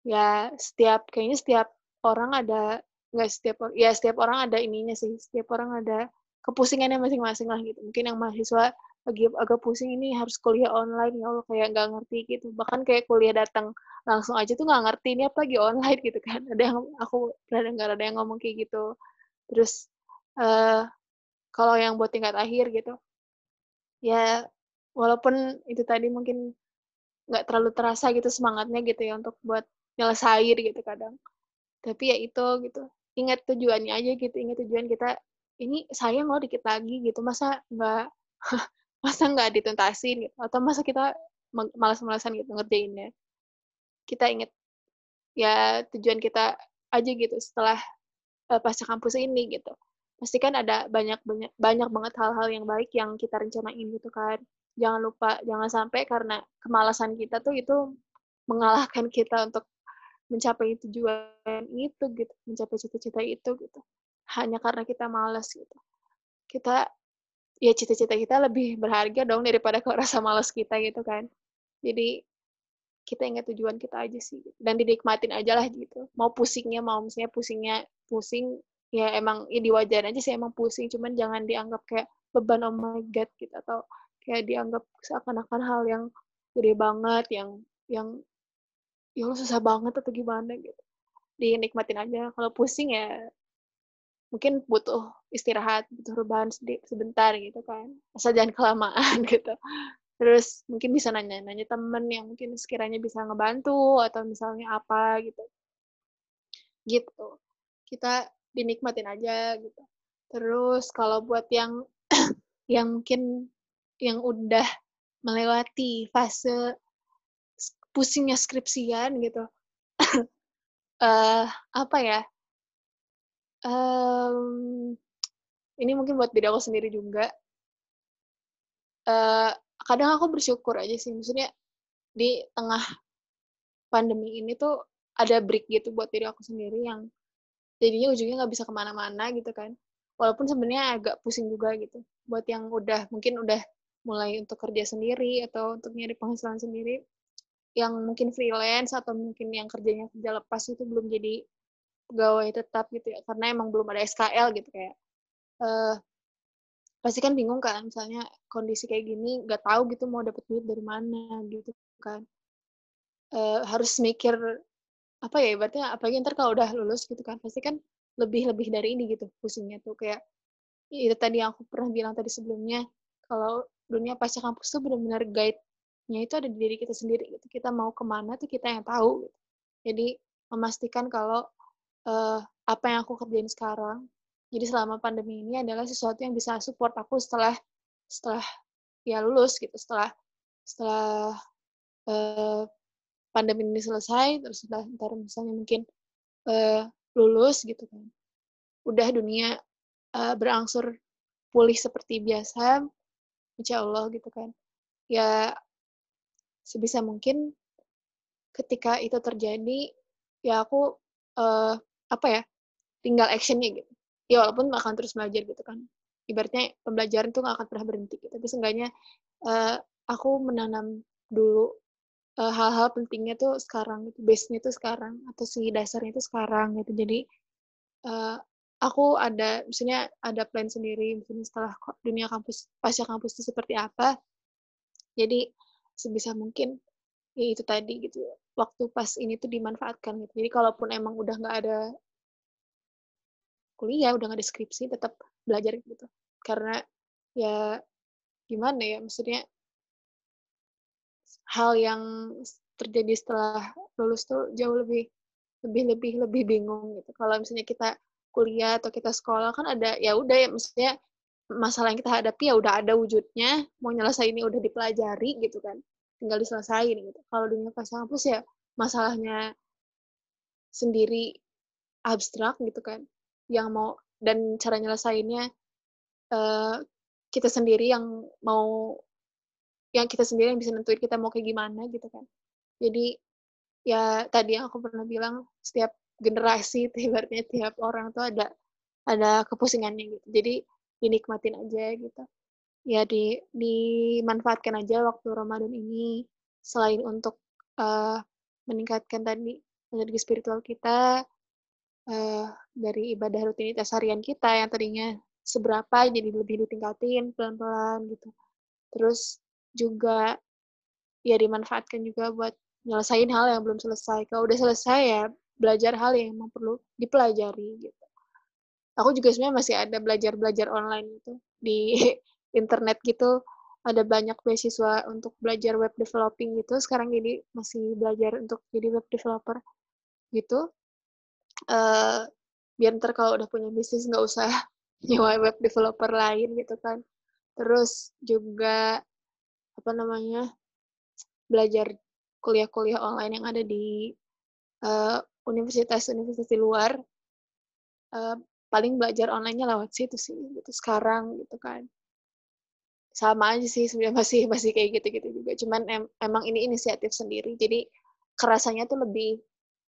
Ya setiap kayaknya setiap orang ada nggak setiap ya setiap orang ada ininya sih. Setiap orang ada kepusingannya masing-masing lah gitu. Mungkin yang mahasiswa lagi agak pusing ini harus kuliah online ya Allah kayak nggak ngerti gitu. Bahkan kayak kuliah datang langsung aja tuh nggak ngerti ini apa lagi online gitu kan. Ada yang aku pernah dengar ada yang ngomong kayak gitu. Terus uh, kalau yang buat tingkat akhir gitu ya walaupun itu tadi mungkin nggak terlalu terasa gitu semangatnya gitu ya untuk buat nyelesain gitu kadang. Tapi ya itu gitu ingat tujuannya aja gitu ingat tujuan kita ini sayang loh dikit lagi gitu masa nggak masa nggak dituntasin gitu atau masa kita malas-malasan gitu ngerjainnya kita inget ya tujuan kita aja gitu setelah uh, pasca kampus ini gitu pasti kan ada banyak banyak banyak banget hal-hal yang baik yang kita rencanain gitu kan. Jangan lupa, jangan sampai karena kemalasan kita tuh itu mengalahkan kita untuk mencapai tujuan itu gitu, mencapai cita-cita itu gitu. Hanya karena kita malas gitu. Kita ya cita-cita kita lebih berharga dong daripada kalau rasa malas kita gitu kan. Jadi kita ingat tujuan kita aja sih dan dinikmatin aja lah gitu. Mau pusingnya mau misalnya pusingnya pusing ya emang ya diwajarin aja sih emang pusing. Cuman jangan dianggap kayak beban oh my god gitu. Atau kayak dianggap seakan-akan hal yang gede banget yang yang ya lo susah banget atau gimana gitu. Dinikmatin aja. Kalau pusing ya mungkin butuh istirahat butuh rebahan sebentar gitu kan. Asal jangan kelamaan gitu. Terus mungkin bisa nanya-nanya temen yang mungkin sekiranya bisa ngebantu atau misalnya apa gitu. Gitu. Kita dinikmatin aja gitu. Terus kalau buat yang yang mungkin yang udah melewati fase pusingnya skripsian gitu uh, apa ya um, ini mungkin buat diri aku sendiri juga. Uh, kadang aku bersyukur aja sih maksudnya di tengah pandemi ini tuh ada break gitu buat diri aku sendiri yang jadinya ujungnya nggak bisa ke mana-mana gitu kan. Walaupun sebenarnya agak pusing juga gitu buat yang udah mungkin udah mulai untuk kerja sendiri atau untuk nyari penghasilan sendiri yang mungkin freelance atau mungkin yang kerjanya kerja lepas itu belum jadi pegawai tetap gitu ya karena emang belum ada SKL gitu kayak uh, pasti kan bingung kan misalnya kondisi kayak gini nggak tahu gitu mau dapet duit dari mana gitu kan e, harus mikir apa ya berarti apalagi ntar kalau udah lulus gitu kan pasti kan lebih lebih dari ini gitu pusingnya tuh kayak itu tadi yang aku pernah bilang tadi sebelumnya kalau dunia pasca kampus tuh benar-benar guide-nya itu ada di diri kita sendiri gitu kita mau ke mana tuh kita yang tahu gitu. jadi memastikan kalau uh, apa yang aku kerjain sekarang jadi selama pandemi ini adalah sesuatu yang bisa support aku setelah setelah ya lulus gitu, setelah setelah uh, pandemi ini selesai, terus setelah ntar misalnya mungkin uh, lulus gitu kan, udah dunia uh, berangsur pulih seperti biasa, insya Allah gitu kan. Ya sebisa mungkin ketika itu terjadi, ya aku uh, apa ya, tinggal actionnya gitu. Ya walaupun akan terus belajar gitu kan. Ibaratnya pembelajaran tuh gak akan pernah berhenti gitu. tapi seenggaknya uh, aku menanam dulu uh, hal-hal pentingnya tuh sekarang gitu. Base-nya tuh sekarang atau si dasarnya tuh sekarang gitu. Jadi uh, aku ada misalnya ada plan sendiri. Misalnya setelah dunia kampus pasca kampus itu seperti apa. Jadi sebisa mungkin ya itu tadi gitu. Waktu pas ini tuh dimanfaatkan gitu. Jadi kalaupun emang udah nggak ada kuliah udah nggak deskripsi tetap belajar gitu. Karena ya gimana ya maksudnya hal yang terjadi setelah lulus tuh jauh lebih lebih lebih lebih bingung gitu. Kalau misalnya kita kuliah atau kita sekolah kan ada ya udah ya maksudnya masalah yang kita hadapi ya udah ada wujudnya mau nyelesain ini udah dipelajari gitu kan tinggal diselesain gitu. Kalau dunia pas kampus ya masalahnya sendiri abstrak gitu kan. Yang mau dan cara nyelesainnya uh, kita sendiri yang mau yang kita sendiri yang bisa nentuin kita mau kayak gimana gitu kan. Jadi ya tadi yang aku pernah bilang setiap generasi tiap orang tuh ada ada kepusingannya gitu. Jadi dinikmatin aja gitu ya di dimanfaatkan aja waktu Ramadan ini selain untuk uh, meningkatkan tadi energi spiritual kita uh, dari ibadah rutinitas harian kita yang tadinya seberapa jadi lebih ditingkatin pelan-pelan gitu. Terus juga ya dimanfaatkan juga buat nyelesain hal yang belum selesai. Kalau udah selesai ya belajar hal yang memang perlu dipelajari gitu. Aku juga sebenarnya masih ada belajar-belajar online itu di internet gitu. Ada banyak beasiswa untuk belajar web developing gitu. Sekarang jadi masih belajar untuk jadi web developer gitu uh, biar ntar kalau udah punya bisnis nggak usah nyewa web developer lain gitu kan terus juga apa namanya belajar kuliah-kuliah online yang ada di uh, universitas-universitas di luar uh, paling belajar online-nya lewat situ sih gitu sekarang gitu kan sama aja sih sebenarnya masih masih kayak gitu-gitu juga. Cuman em, emang ini inisiatif sendiri. Jadi kerasanya tuh lebih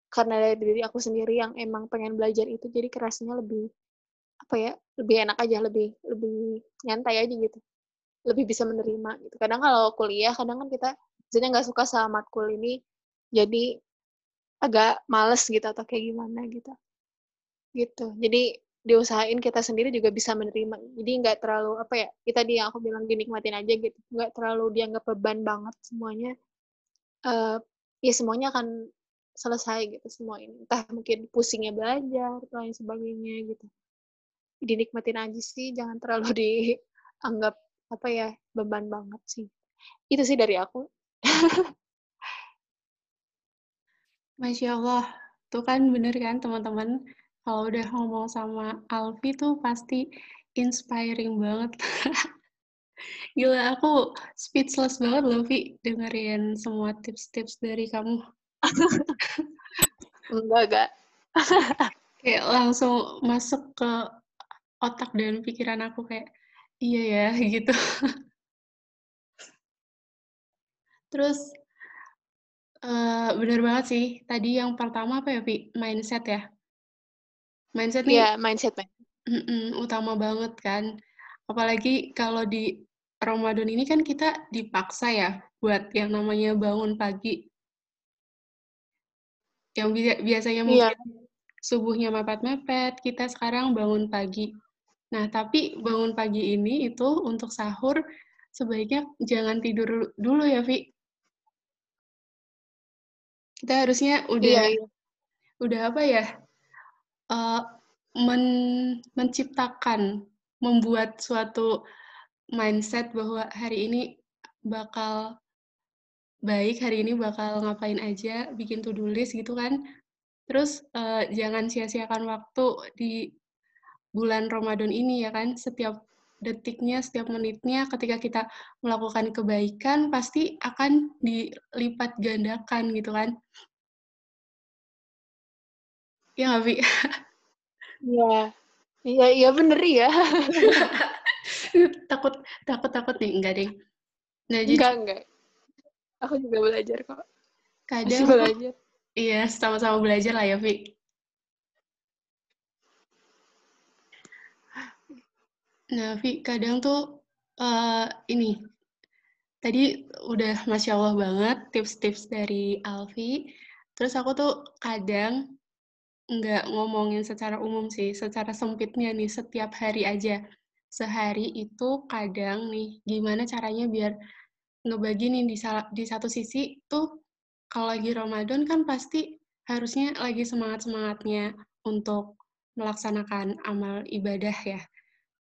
karena dari diri aku sendiri yang emang pengen belajar itu jadi kerasanya lebih apa ya lebih enak aja lebih lebih nyantai aja gitu. Lebih bisa menerima gitu. Kadang kalau kuliah kadang kan kita misalnya nggak suka sama matkul ini jadi agak males gitu atau kayak gimana gitu. Gitu. Jadi diusahain kita sendiri juga bisa menerima. Jadi nggak terlalu apa ya kita dia aku bilang dinikmatin aja gitu. Nggak terlalu dianggap beban banget semuanya. Uh, ya semuanya akan selesai gitu semua ini. Entah mungkin pusingnya belajar atau lain sebagainya gitu. Dinikmatin aja sih jangan terlalu dianggap apa ya beban banget sih. Itu sih dari aku. Masya Allah, tuh kan bener kan teman-teman, kalau udah ngomong sama Alfi tuh pasti inspiring banget. Gila, aku speechless banget loh, Vi, dengerin semua tips-tips dari kamu. Enggak, enggak. kayak langsung masuk ke otak dan pikiran aku kayak, iya ya, gitu. Terus Uh, bener banget sih. Tadi yang pertama apa ya, Vi? Mindset ya? Mindset nih Iya, mindset, mm utama banget kan. Apalagi kalau di Ramadan ini kan kita dipaksa ya buat yang namanya bangun pagi. Yang biasanya Iya. mungkin subuhnya mepet-mepet, kita sekarang bangun pagi. Nah, tapi bangun pagi ini itu untuk sahur sebaiknya jangan tidur dulu ya, Vi. Kita harusnya udah iya. udah apa ya, uh, men menciptakan, membuat suatu mindset bahwa hari ini bakal baik, hari ini bakal ngapain aja, bikin to-do list gitu kan. Terus, uh, jangan sia-siakan waktu di bulan Ramadan ini ya kan, setiap detiknya, setiap menitnya ketika kita melakukan kebaikan pasti akan dilipat gandakan gitu kan. Iya nggak, Vi? Iya. Iya, iya bener ya. takut, takut, takut nih, enggak deh. Nah, jadi, enggak, enggak. Aku juga belajar kok. Kadang Masih belajar. Iya, sama-sama belajar lah ya, Vi. Nah, Vi, kadang tuh uh, ini tadi udah masya Allah banget tips-tips dari Alfi. Terus aku tuh kadang nggak ngomongin secara umum sih, secara sempitnya nih setiap hari aja. Sehari itu kadang nih gimana caranya biar ngebagi nih di, di satu sisi tuh kalau lagi Ramadan kan pasti harusnya lagi semangat-semangatnya untuk melaksanakan amal ibadah ya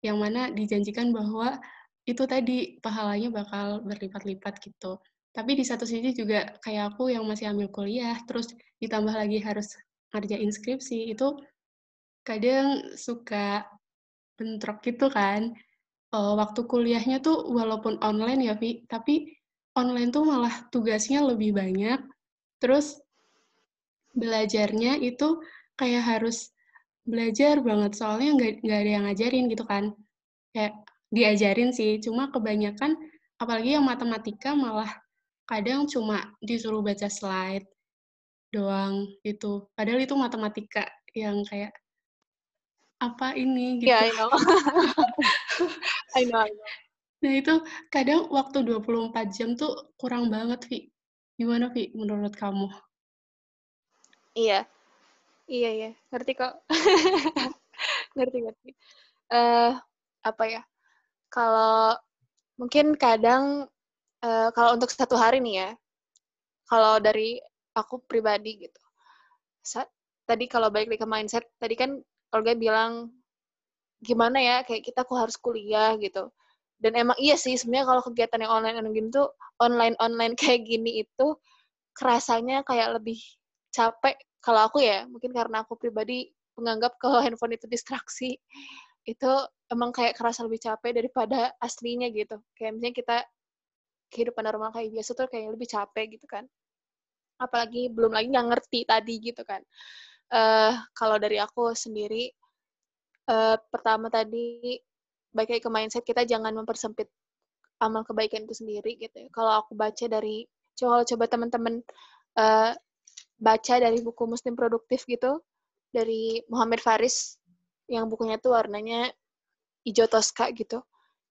yang mana dijanjikan bahwa itu tadi pahalanya bakal berlipat-lipat gitu. Tapi di satu sisi juga kayak aku yang masih ambil kuliah, terus ditambah lagi harus ngerjain skripsi, itu kadang suka bentrok gitu kan. Uh, waktu kuliahnya tuh walaupun online ya, Vi, tapi online tuh malah tugasnya lebih banyak, terus belajarnya itu kayak harus belajar banget soalnya nggak ada yang ngajarin gitu kan kayak diajarin sih cuma kebanyakan apalagi yang matematika malah kadang cuma disuruh baca slide doang gitu padahal itu matematika yang kayak apa ini gitu. Yeah, I know. I know, I know. Nah itu kadang waktu 24 jam tuh kurang banget, Vi. Gimana, Vi, menurut kamu? Iya, Iya ya, ngerti kok. ngerti ngerti. Uh, apa ya? Kalau mungkin kadang uh, kalau untuk satu hari nih ya, kalau dari aku pribadi gitu. Sa tadi kalau balik lagi ke mindset, tadi kan Olga bilang gimana ya, kayak kita kok harus kuliah gitu. Dan emang iya sih, sebenarnya kalau kegiatan yang online online tuh online online kayak gini itu kerasanya kayak lebih capek kalau aku ya mungkin karena aku pribadi menganggap kalau handphone itu distraksi itu emang kayak kerasa lebih capek daripada aslinya gitu kayak misalnya kita kehidupan normal kayak biasa tuh kayak lebih capek gitu kan apalagi belum lagi nggak ngerti tadi gitu kan uh, kalau dari aku sendiri uh, pertama tadi baik ke mindset kita jangan mempersempit amal kebaikan itu sendiri gitu ya. Kalau aku baca dari coba coba teman-teman uh, baca dari buku Muslim Produktif gitu dari Muhammad Faris yang bukunya tuh warnanya hijau toska gitu.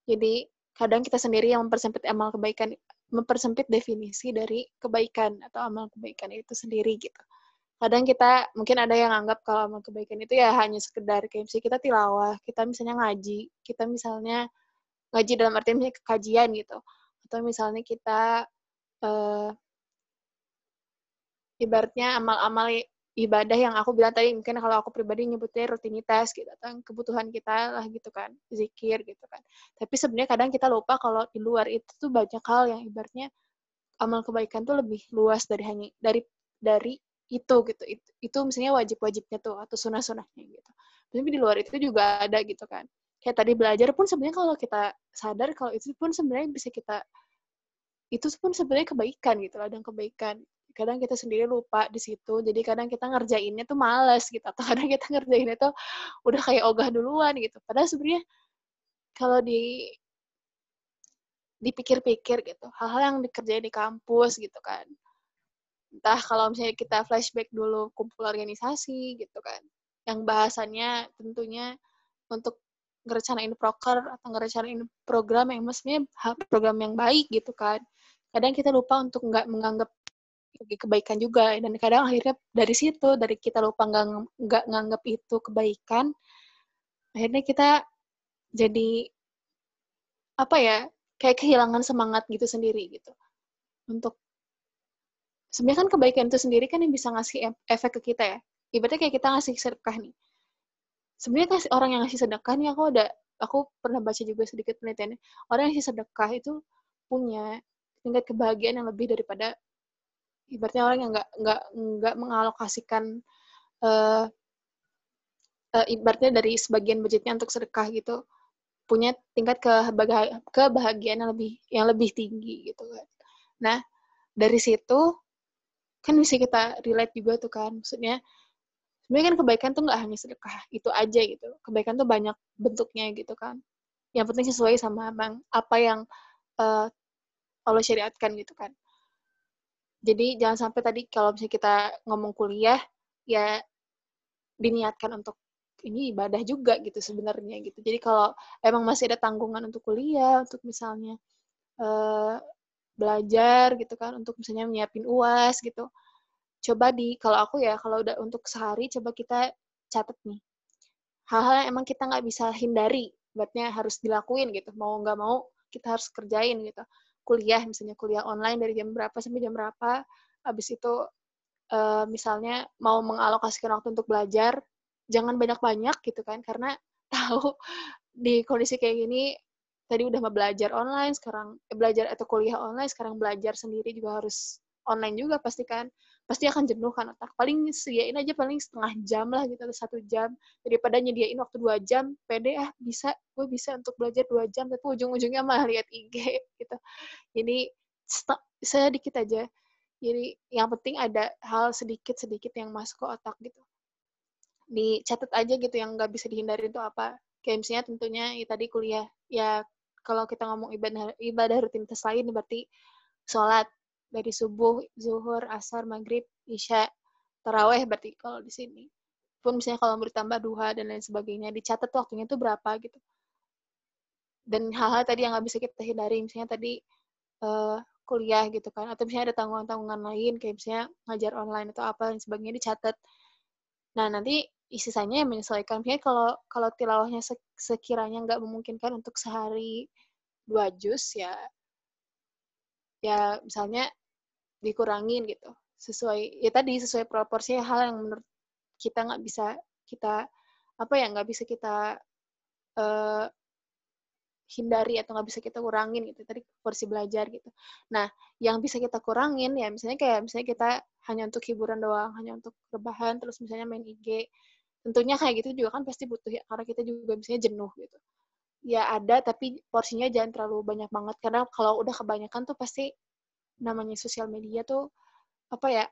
Jadi kadang kita sendiri yang mempersempit amal kebaikan, mempersempit definisi dari kebaikan atau amal kebaikan itu sendiri gitu. Kadang kita mungkin ada yang anggap kalau amal kebaikan itu ya hanya sekedar kayak misalnya kita tilawah, kita misalnya ngaji, kita misalnya ngaji dalam arti misalnya kajian gitu, atau misalnya kita uh, ibaratnya amal-amal ibadah yang aku bilang tadi mungkin kalau aku pribadi nyebutnya rutinitas gitu atau kebutuhan kita lah gitu kan zikir gitu kan. Tapi sebenarnya kadang kita lupa kalau di luar itu tuh banyak hal yang ibaratnya amal kebaikan tuh lebih luas dari hanya dari dari itu gitu. Itu, itu misalnya wajib-wajibnya tuh atau sunah-sunahnya gitu. Tapi di luar itu juga ada gitu kan. Kayak tadi belajar pun sebenarnya kalau kita sadar kalau itu pun sebenarnya bisa kita itu pun sebenarnya kebaikan gitu ada kebaikan kadang kita sendiri lupa di situ jadi kadang kita ngerjainnya tuh males gitu atau kadang kita ngerjainnya tuh udah kayak ogah duluan gitu. Padahal sebenarnya kalau di dipikir-pikir gitu hal-hal yang dikerjain di kampus gitu kan entah kalau misalnya kita flashback dulu kumpul organisasi gitu kan yang bahasannya tentunya untuk ngerencanain proker atau ngerencanain program yang mestinya program yang baik gitu kan kadang kita lupa untuk nggak menganggap kebaikan juga dan kadang akhirnya dari situ dari kita lupa nggak nganggap itu kebaikan akhirnya kita jadi apa ya kayak kehilangan semangat gitu sendiri gitu untuk sebenarnya kan kebaikan itu sendiri kan yang bisa ngasih efek ke kita ya. Ibaratnya kayak kita ngasih sedekah nih. Sebenarnya kasih orang yang ngasih sedekah nih aku ada aku pernah baca juga sedikit penelitiannya. Orang yang ngasih sedekah itu punya tingkat kebahagiaan yang lebih daripada ibaratnya orang yang nggak nggak nggak mengalokasikan uh, uh, ibaratnya dari sebagian budgetnya untuk sedekah gitu punya tingkat kebahagiaan yang lebih yang lebih tinggi gitu kan. Nah, dari situ kan bisa kita relate juga tuh kan. Maksudnya sebenarnya kan kebaikan tuh nggak hanya sedekah itu aja gitu. Kebaikan tuh banyak bentuknya gitu kan. Yang penting sesuai sama bang apa yang uh, Allah syariatkan gitu kan jadi jangan sampai tadi kalau misalnya kita ngomong kuliah ya diniatkan untuk ini ibadah juga gitu sebenarnya gitu. Jadi kalau emang masih ada tanggungan untuk kuliah untuk misalnya uh, belajar gitu kan untuk misalnya menyiapin uas gitu coba di kalau aku ya kalau udah untuk sehari coba kita catat nih. Hal-hal yang emang kita nggak bisa hindari buatnya harus dilakuin gitu mau nggak mau kita harus kerjain gitu kuliah misalnya kuliah online dari jam berapa sampai jam berapa habis itu uh, misalnya mau mengalokasikan waktu untuk belajar jangan banyak-banyak gitu kan karena tahu di kondisi kayak gini tadi udah mau belajar online sekarang eh, belajar atau kuliah online sekarang belajar sendiri juga harus online juga pasti kan pasti akan jenuh kan otak. Paling sediain aja paling setengah jam lah gitu atau satu jam. Daripada nyediain waktu dua jam pede ah bisa gue bisa untuk belajar dua jam tapi ujung-ujungnya malah lihat IG gitu. Jadi sedikit aja. Jadi yang penting ada hal sedikit sedikit yang masuk ke otak gitu. Dicatat aja gitu yang nggak bisa dihindari itu apa. Kayak misalnya tentunya ya tadi kuliah. Ya kalau kita ngomong ibadah ibadah rutinitas lain berarti sholat dari subuh, zuhur, asar, maghrib, isya, taraweh berarti kalau di sini. Pun misalnya kalau bertambah duha dan lain sebagainya, dicatat waktunya itu berapa gitu. Dan hal-hal tadi yang nggak bisa kita hindari, misalnya tadi uh, kuliah gitu kan, atau misalnya ada tanggungan-tanggungan lain, kayak misalnya ngajar online atau apa dan sebagainya dicatat. Nah, nanti sisanya yang menyesuaikan. Misalnya kalau kalau tilawahnya sekiranya nggak memungkinkan untuk sehari dua jus ya ya misalnya dikurangin gitu. Sesuai ya tadi sesuai proporsi hal yang menurut kita nggak bisa kita apa ya nggak bisa kita uh, hindari atau nggak bisa kita kurangin gitu. Tadi porsi belajar gitu. Nah yang bisa kita kurangin ya misalnya kayak misalnya kita hanya untuk hiburan doang hanya untuk rebahan terus misalnya main IG tentunya kayak gitu juga kan pasti butuh ya karena kita juga misalnya jenuh gitu ya ada tapi porsinya jangan terlalu banyak banget. Karena kalau udah kebanyakan tuh pasti namanya sosial media tuh apa ya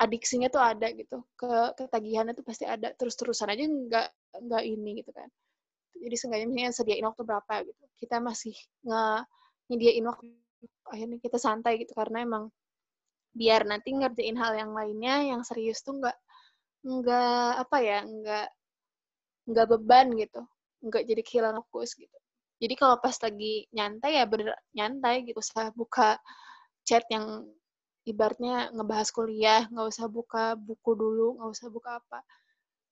adiksinya tuh ada gitu. Ke ketagihannya tuh pasti ada. Terus-terusan aja nggak nggak ini gitu kan. Jadi seenggaknya misalnya sediain waktu berapa gitu. Kita masih nge nyediain waktu akhirnya kita santai gitu. Karena emang biar nanti ngerjain hal yang lainnya yang serius tuh nggak nggak apa ya nggak nggak beban gitu nggak jadi kehilangan fokus gitu. Jadi kalau pas lagi nyantai ya bener nyantai gitu usah buka chat yang ibaratnya ngebahas kuliah nggak usah buka buku dulu nggak usah buka apa.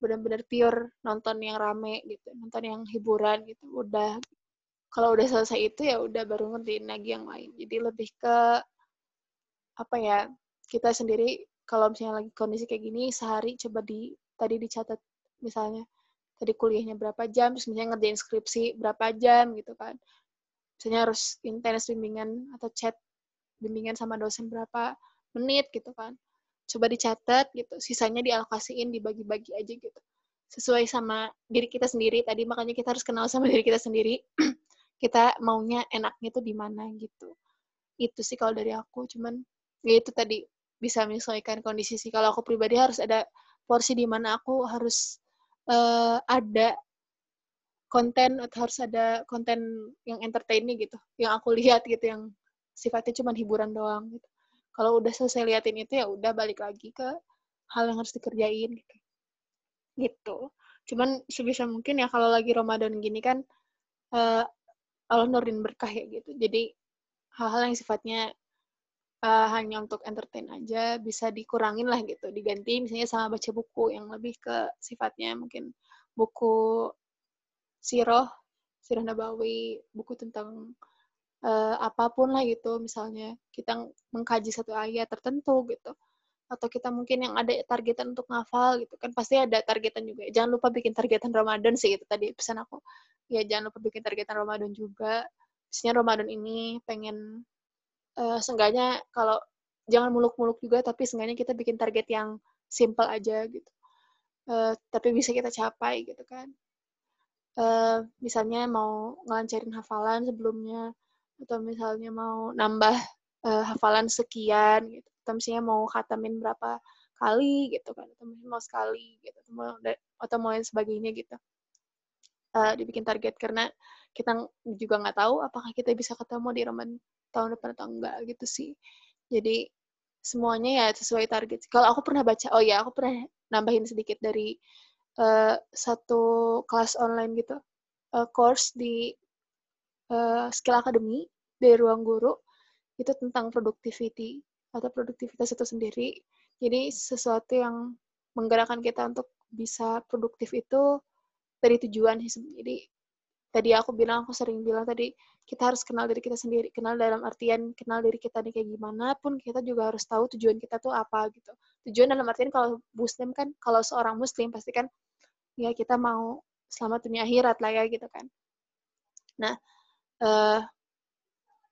Benar-benar pure nonton yang rame gitu nonton yang hiburan gitu udah. Kalau udah selesai itu ya udah baru ngertiin lagi yang lain. Jadi lebih ke apa ya kita sendiri kalau misalnya lagi kondisi kayak gini sehari coba di tadi dicatat misalnya tadi kuliahnya berapa jam terus misalnya ngerjain skripsi berapa jam gitu kan. Misalnya harus intens bimbingan atau chat bimbingan sama dosen berapa menit gitu kan. Coba dicatat gitu sisanya dialokasiin dibagi-bagi aja gitu. Sesuai sama diri kita sendiri tadi makanya kita harus kenal sama diri kita sendiri. Kita maunya enaknya tuh di mana gitu. Itu sih kalau dari aku cuman ya itu tadi bisa menyesuaikan kondisi sih. Kalau aku pribadi harus ada porsi di mana aku harus uh, ada konten atau harus ada konten yang entertaining gitu yang aku lihat gitu yang sifatnya cuma hiburan doang gitu. Kalau udah selesai liatin itu ya udah balik lagi ke hal yang harus dikerjain gitu. Gitu. Cuman sebisa mungkin ya kalau lagi Ramadan gini kan uh, Allah nurin berkah ya gitu. Jadi hal-hal yang sifatnya uh, hanya untuk entertain aja bisa dikurangin lah gitu diganti misalnya sama baca buku yang lebih ke sifatnya mungkin buku siroh sirah nabawi buku tentang uh, apa pun lah gitu. Misalnya kita mengkaji satu ayat tertentu gitu. Atau kita mungkin yang ada targetan untuk ngafal gitu kan pasti ada targetan juga. Jangan lupa bikin targetan Ramadan sih itu tadi pesan aku. Ya jangan lupa bikin targetan Ramadan juga. Misalnya Ramadan ini pengen uh, seenggaknya kalau jangan muluk-muluk juga tapi seenggaknya kita bikin target yang simple aja gitu. Uh, tapi bisa kita capai gitu kan. Uh, misalnya mau ngelancarin hafalan sebelumnya atau misalnya mau nambah uh, hafalan sekian gitu. Atau misalnya mau khatamin berapa kali gitu kan atau misalnya mau sekali gitu atau mau, atau mau yang sebagainya gitu. Uh, dibikin target karena kita juga nggak tahu apakah kita bisa ketemu di Ramadan tahun depan atau enggak gitu sih jadi semuanya ya sesuai target kalau aku pernah baca oh ya aku pernah nambahin sedikit dari uh, satu kelas online gitu uh, course di uh, skill academy dari ruang guru itu tentang productivity atau produktivitas itu sendiri. Jadi sesuatu yang menggerakkan kita untuk bisa produktif itu dari tujuan sih. Jadi tadi aku bilang, aku sering bilang tadi, kita harus kenal diri kita sendiri. Kenal dalam artian, kenal diri kita nih kayak gimana pun, kita juga harus tahu tujuan kita tuh apa gitu. Tujuan dalam artian kalau muslim kan, kalau seorang muslim pasti kan, ya kita mau selamat dunia akhirat lah ya gitu kan. Nah, uh,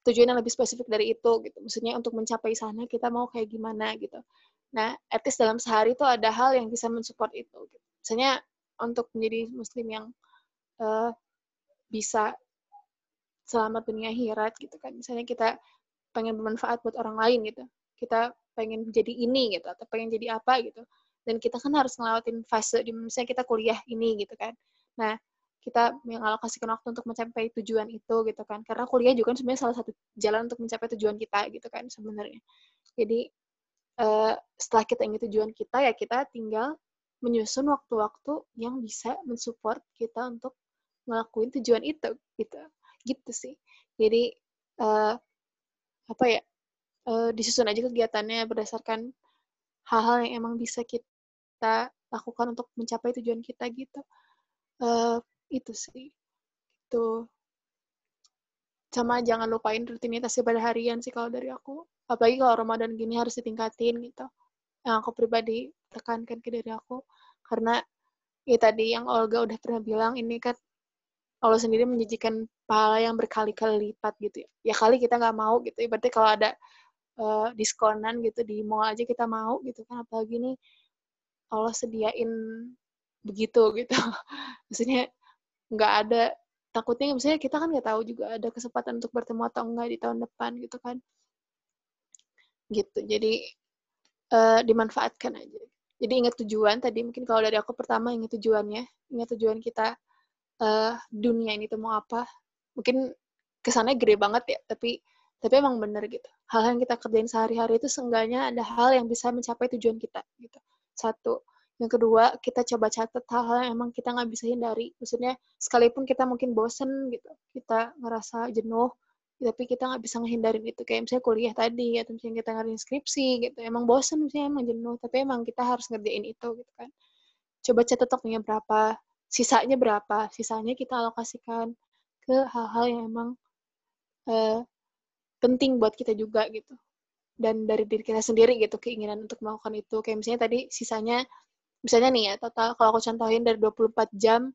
tujuan yang lebih spesifik dari itu gitu. Maksudnya untuk mencapai sana kita mau kayak gimana gitu. Nah, etis dalam sehari itu ada hal yang bisa mensupport itu. Gitu. Misalnya untuk menjadi muslim yang uh, bisa selamat dunia akhirat gitu kan. Misalnya kita pengen bermanfaat buat orang lain gitu. Kita pengen jadi ini gitu atau pengen jadi apa gitu. Dan kita kan harus ngelawatin fase di misalnya kita kuliah ini gitu kan. Nah, kita mengalokasikan waktu untuk mencapai tujuan itu gitu kan karena kuliah juga kan sebenarnya salah satu jalan untuk mencapai tujuan kita gitu kan sebenarnya jadi uh, setelah kita ingin tujuan kita ya kita tinggal menyusun waktu-waktu yang bisa mensupport kita untuk ngelakuin tujuan itu gitu gitu sih. Jadi uh, apa ya uh, disusun aja kegiatannya berdasarkan hal-hal yang emang bisa kita lakukan untuk mencapai tujuan kita gitu. Uh, itu sih. Itu sama jangan lupain rutinitas pada harian sih kalau dari aku. Apalagi kalau Ramadan gini harus ditingkatin gitu. Yang aku pribadi tekankan ke diri aku. Karena ya tadi yang Olga udah pernah bilang ini kan Allah sendiri menjanjikan pahala yang berkali-kali lipat gitu ya. Ya kali kita nggak mau gitu. Berarti kalau ada uh, diskonan gitu di mall aja kita mau gitu kan. Apalagi nih Allah sediain begitu gitu. Maksudnya nggak ada takutnya misalnya kita kan nggak tahu juga ada kesempatan untuk bertemu atau enggak di tahun depan gitu kan gitu jadi uh, dimanfaatkan aja Jadi ingat tujuan tadi mungkin kalau dari aku pertama ingat tujuannya, ingat tujuan kita uh, dunia ini tuh mau apa. Mungkin kesannya gede banget ya, tapi tapi emang bener gitu. Hal yang kita kerjain sehari-hari itu seenggaknya ada hal yang bisa mencapai tujuan kita gitu. Satu. Yang kedua, kita coba catat hal-hal yang emang kita nggak bisa hindari. Maksudnya, sekalipun kita mungkin bosen gitu, kita ngerasa jenuh, tapi kita nggak bisa ngehindarin itu. Kayak misalnya kuliah tadi, atau misalnya kita ngerjain skripsi gitu. Emang bosen, misalnya emang jenuh, tapi emang kita harus ngerjain itu gitu kan. Coba catat waktunya berapa, sisanya berapa, sisanya kita alokasikan ke hal-hal yang emang uh, penting buat kita juga gitu. Dan dari diri kita sendiri gitu keinginan untuk melakukan itu. Kayak misalnya tadi sisanya misalnya nih ya total kalau aku contohin dari 24 jam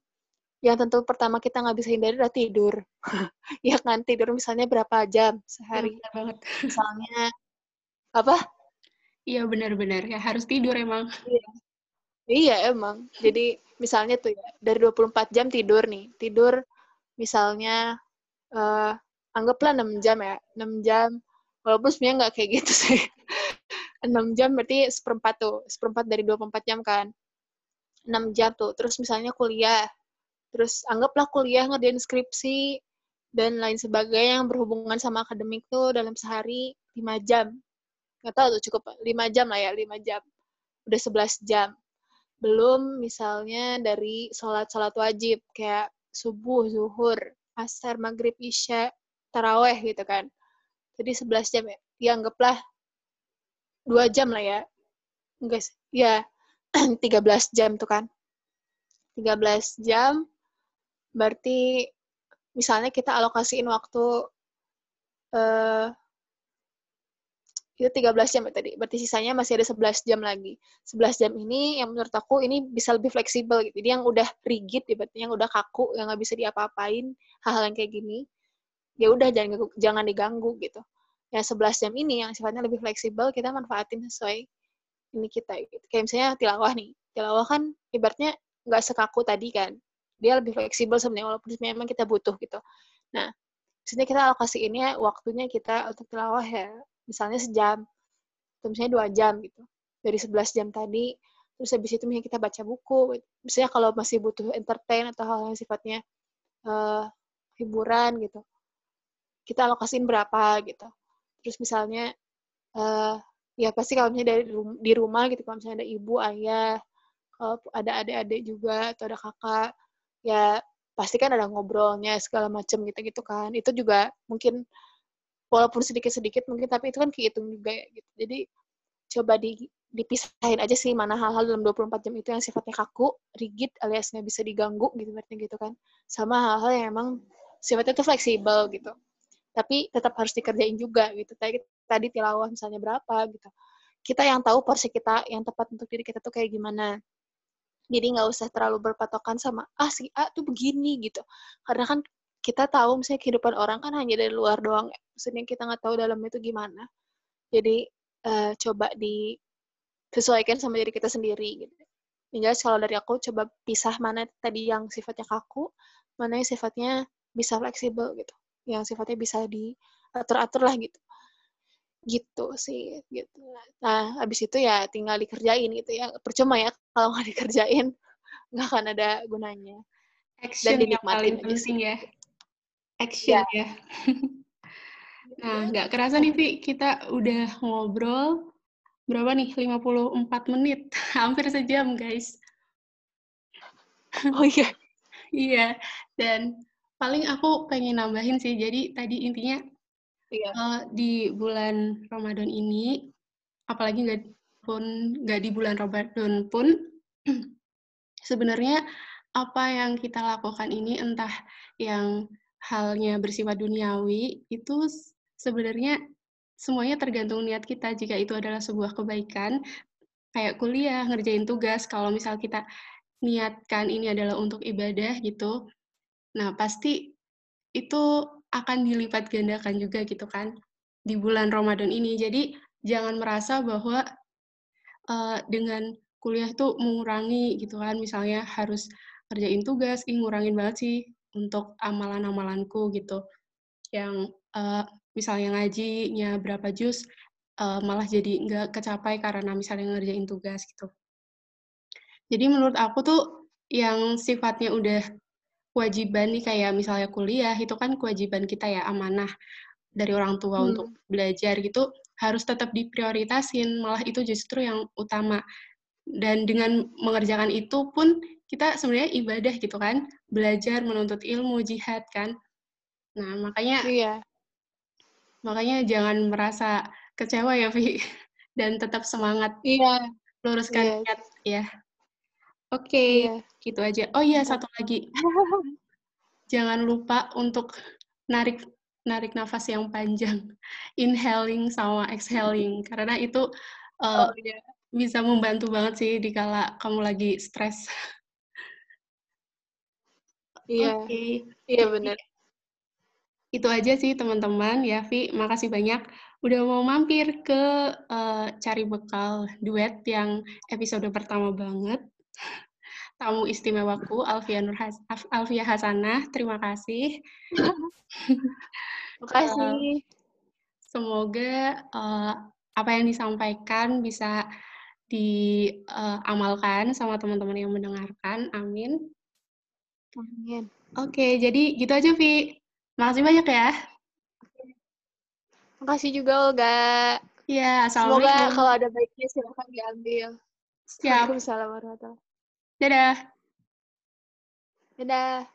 yang tentu pertama kita nggak bisa hindari adalah tidur. Ya kan? Tidur misalnya berapa jam sehari? Ya, banget. Misalnya apa? Iya benar-benar ya harus tidur emang. Iya. Iya emang. Jadi misalnya tuh ya dari 24 jam tidur nih. Tidur misalnya uh, anggaplah 6 jam ya. 6 jam. Walaupun sebenarnya nggak kayak gitu sih. 6 jam berarti seperempat tuh. Seperempat dari 24 jam kan. 6 jam tuh. Terus misalnya kuliah. Terus anggaplah kuliah ngerjain skripsi dan lain sebagainya yang berhubungan sama akademik tuh dalam sehari 5 jam. Nggak tahu tuh cukup 5 jam lah ya 5 jam. Udah 11 jam belum misalnya dari sholat-sholat wajib kayak subuh, zuhur, asar, maghrib, isya, taraweh gitu kan. Jadi 11 jam ya. Anggaplah 2 jam lah ya. Enggak ya 13 jam tuh kan. 13 jam berarti misalnya kita alokasiin waktu uh, itu 13 jam ya tadi. Berarti sisanya masih ada 11 jam lagi. 11 jam ini yang menurut aku ini bisa lebih fleksibel gitu. Jadi yang udah rigid, ya, berarti yang udah kaku, yang nggak bisa diapa-apain, hal-hal yang kayak gini, ya udah jangan jangan diganggu gitu ya 11 jam ini yang sifatnya lebih fleksibel kita manfaatin sesuai ini kita gitu kayak misalnya tilawah nih tilawah kan ibaratnya nggak sekaku tadi kan dia lebih fleksibel sebenarnya walaupun memang kita butuh gitu nah misalnya kita alokasi ini ya, waktunya kita untuk tilawah ya misalnya sejam atau misalnya dua jam gitu. Dari 11 jam tadi terus habis itu misalnya kita baca buku misalnya kalau masih butuh entertain atau hal yang sifatnya uh, hiburan gitu kita alokasin berapa gitu. Terus misalnya uh, ya pasti kalau misalnya dari di rumah gitu kalau misalnya ada ibu ayah kalau ada adik-adik juga atau ada kakak ya pasti kan ada ngobrolnya segala macam gitu gitu kan. Itu juga mungkin walaupun sedikit-sedikit mungkin tapi itu kan kehitung juga ya gitu. Jadi coba di dipisahin aja sih mana hal-hal dalam 24 jam itu yang sifatnya kaku, rigid alias nggak bisa diganggu gitu berarti gitu kan. Sama hal-hal yang emang sifatnya itu fleksibel gitu. Tapi tetap harus dikerjain juga gitu. Tadi tadi tilawah misalnya berapa gitu. Kita yang tahu porsi kita yang tepat untuk diri kita tuh kayak gimana. Jadi nggak usah terlalu berpatokan sama ah si A tuh begini gitu. Karena kan kita tahu misalnya kehidupan orang kan hanya dari luar doang ya. maksudnya kita nggak tahu dalamnya itu gimana. Jadi uh, coba disesuaikan sama diri kita sendiri gitu. Tinggal kalau dari aku coba pisah mana tadi yang sifatnya kaku mana yang sifatnya bisa fleksibel gitu. Yang sifatnya bisa diatur-atur lah gitu. Gitu sih gitu. Nah habis itu ya tinggal dikerjain gitu ya. Percuma ya kalau nggak dikerjain nggak akan ada gunanya. Action dan dinikmatin yang paling penting ya action ya, ya. nah nggak kerasa nih Vi kita udah ngobrol berapa nih 54 menit hampir sejam guys oh iya iya dan paling aku pengen nambahin sih. Jadi tadi intinya iya. uh, di bulan Ramadan ini, apalagi nggak pun nggak di bulan Ramadan pun, sebenarnya apa yang kita lakukan ini entah yang halnya bersifat duniawi itu sebenarnya semuanya tergantung niat kita. Jika itu adalah sebuah kebaikan, kayak kuliah, ngerjain tugas, kalau misal kita niatkan ini adalah untuk ibadah gitu, Nah, pasti itu akan dilipat gandakan juga gitu kan di bulan Ramadan ini. Jadi jangan merasa bahwa uh, dengan kuliah tuh mengurangi gitu kan, misalnya harus kerjain tugas, ih ngurangin banget sih untuk amalan-amalanku gitu. Yang uh, misalnya ngajinya berapa jus, uh, malah jadi nggak kecapai karena misalnya ngerjain tugas gitu. Jadi menurut aku tuh yang sifatnya udah kewajiban nih kayak misalnya kuliah itu kan kewajiban kita ya amanah dari orang tua Hmm. untuk belajar gitu harus tetap diprioritasin malah itu justru yang utama dan dengan mengerjakan itu pun kita sebenarnya ibadah gitu kan belajar menuntut ilmu jihad kan nah makanya Iya. makanya jangan merasa kecewa ya Vi dan tetap semangat Iya. luruskan Iya. niat ya oke Iya. gitu aja oh iya satu lagi jangan lupa untuk narik narik nafas yang panjang inhaling sama exhaling karena itu uh, Oh iya. bisa membantu banget sih dikala kamu lagi stres Iya. oke. Iya benar. itu aja sih teman-teman. Ya Vi makasih banyak. Udah mau mampir ke uh, cari bekal duet yang episode pertama banget. Tamu istimewaku Alfia Nur Has Alfia Hasanah. Terima kasih. Makasih. semoga uh, apa yang disampaikan bisa diamalkan sama teman-teman yang mendengarkan. Amin Amin. oke jadi gitu aja Vi makasih banyak ya Makasih juga Olga. ya Semoga assalamualaikum kalau ada baiknya silahkan diambil. siap Waalaikumsalam warahmatullahi dadah Dadah.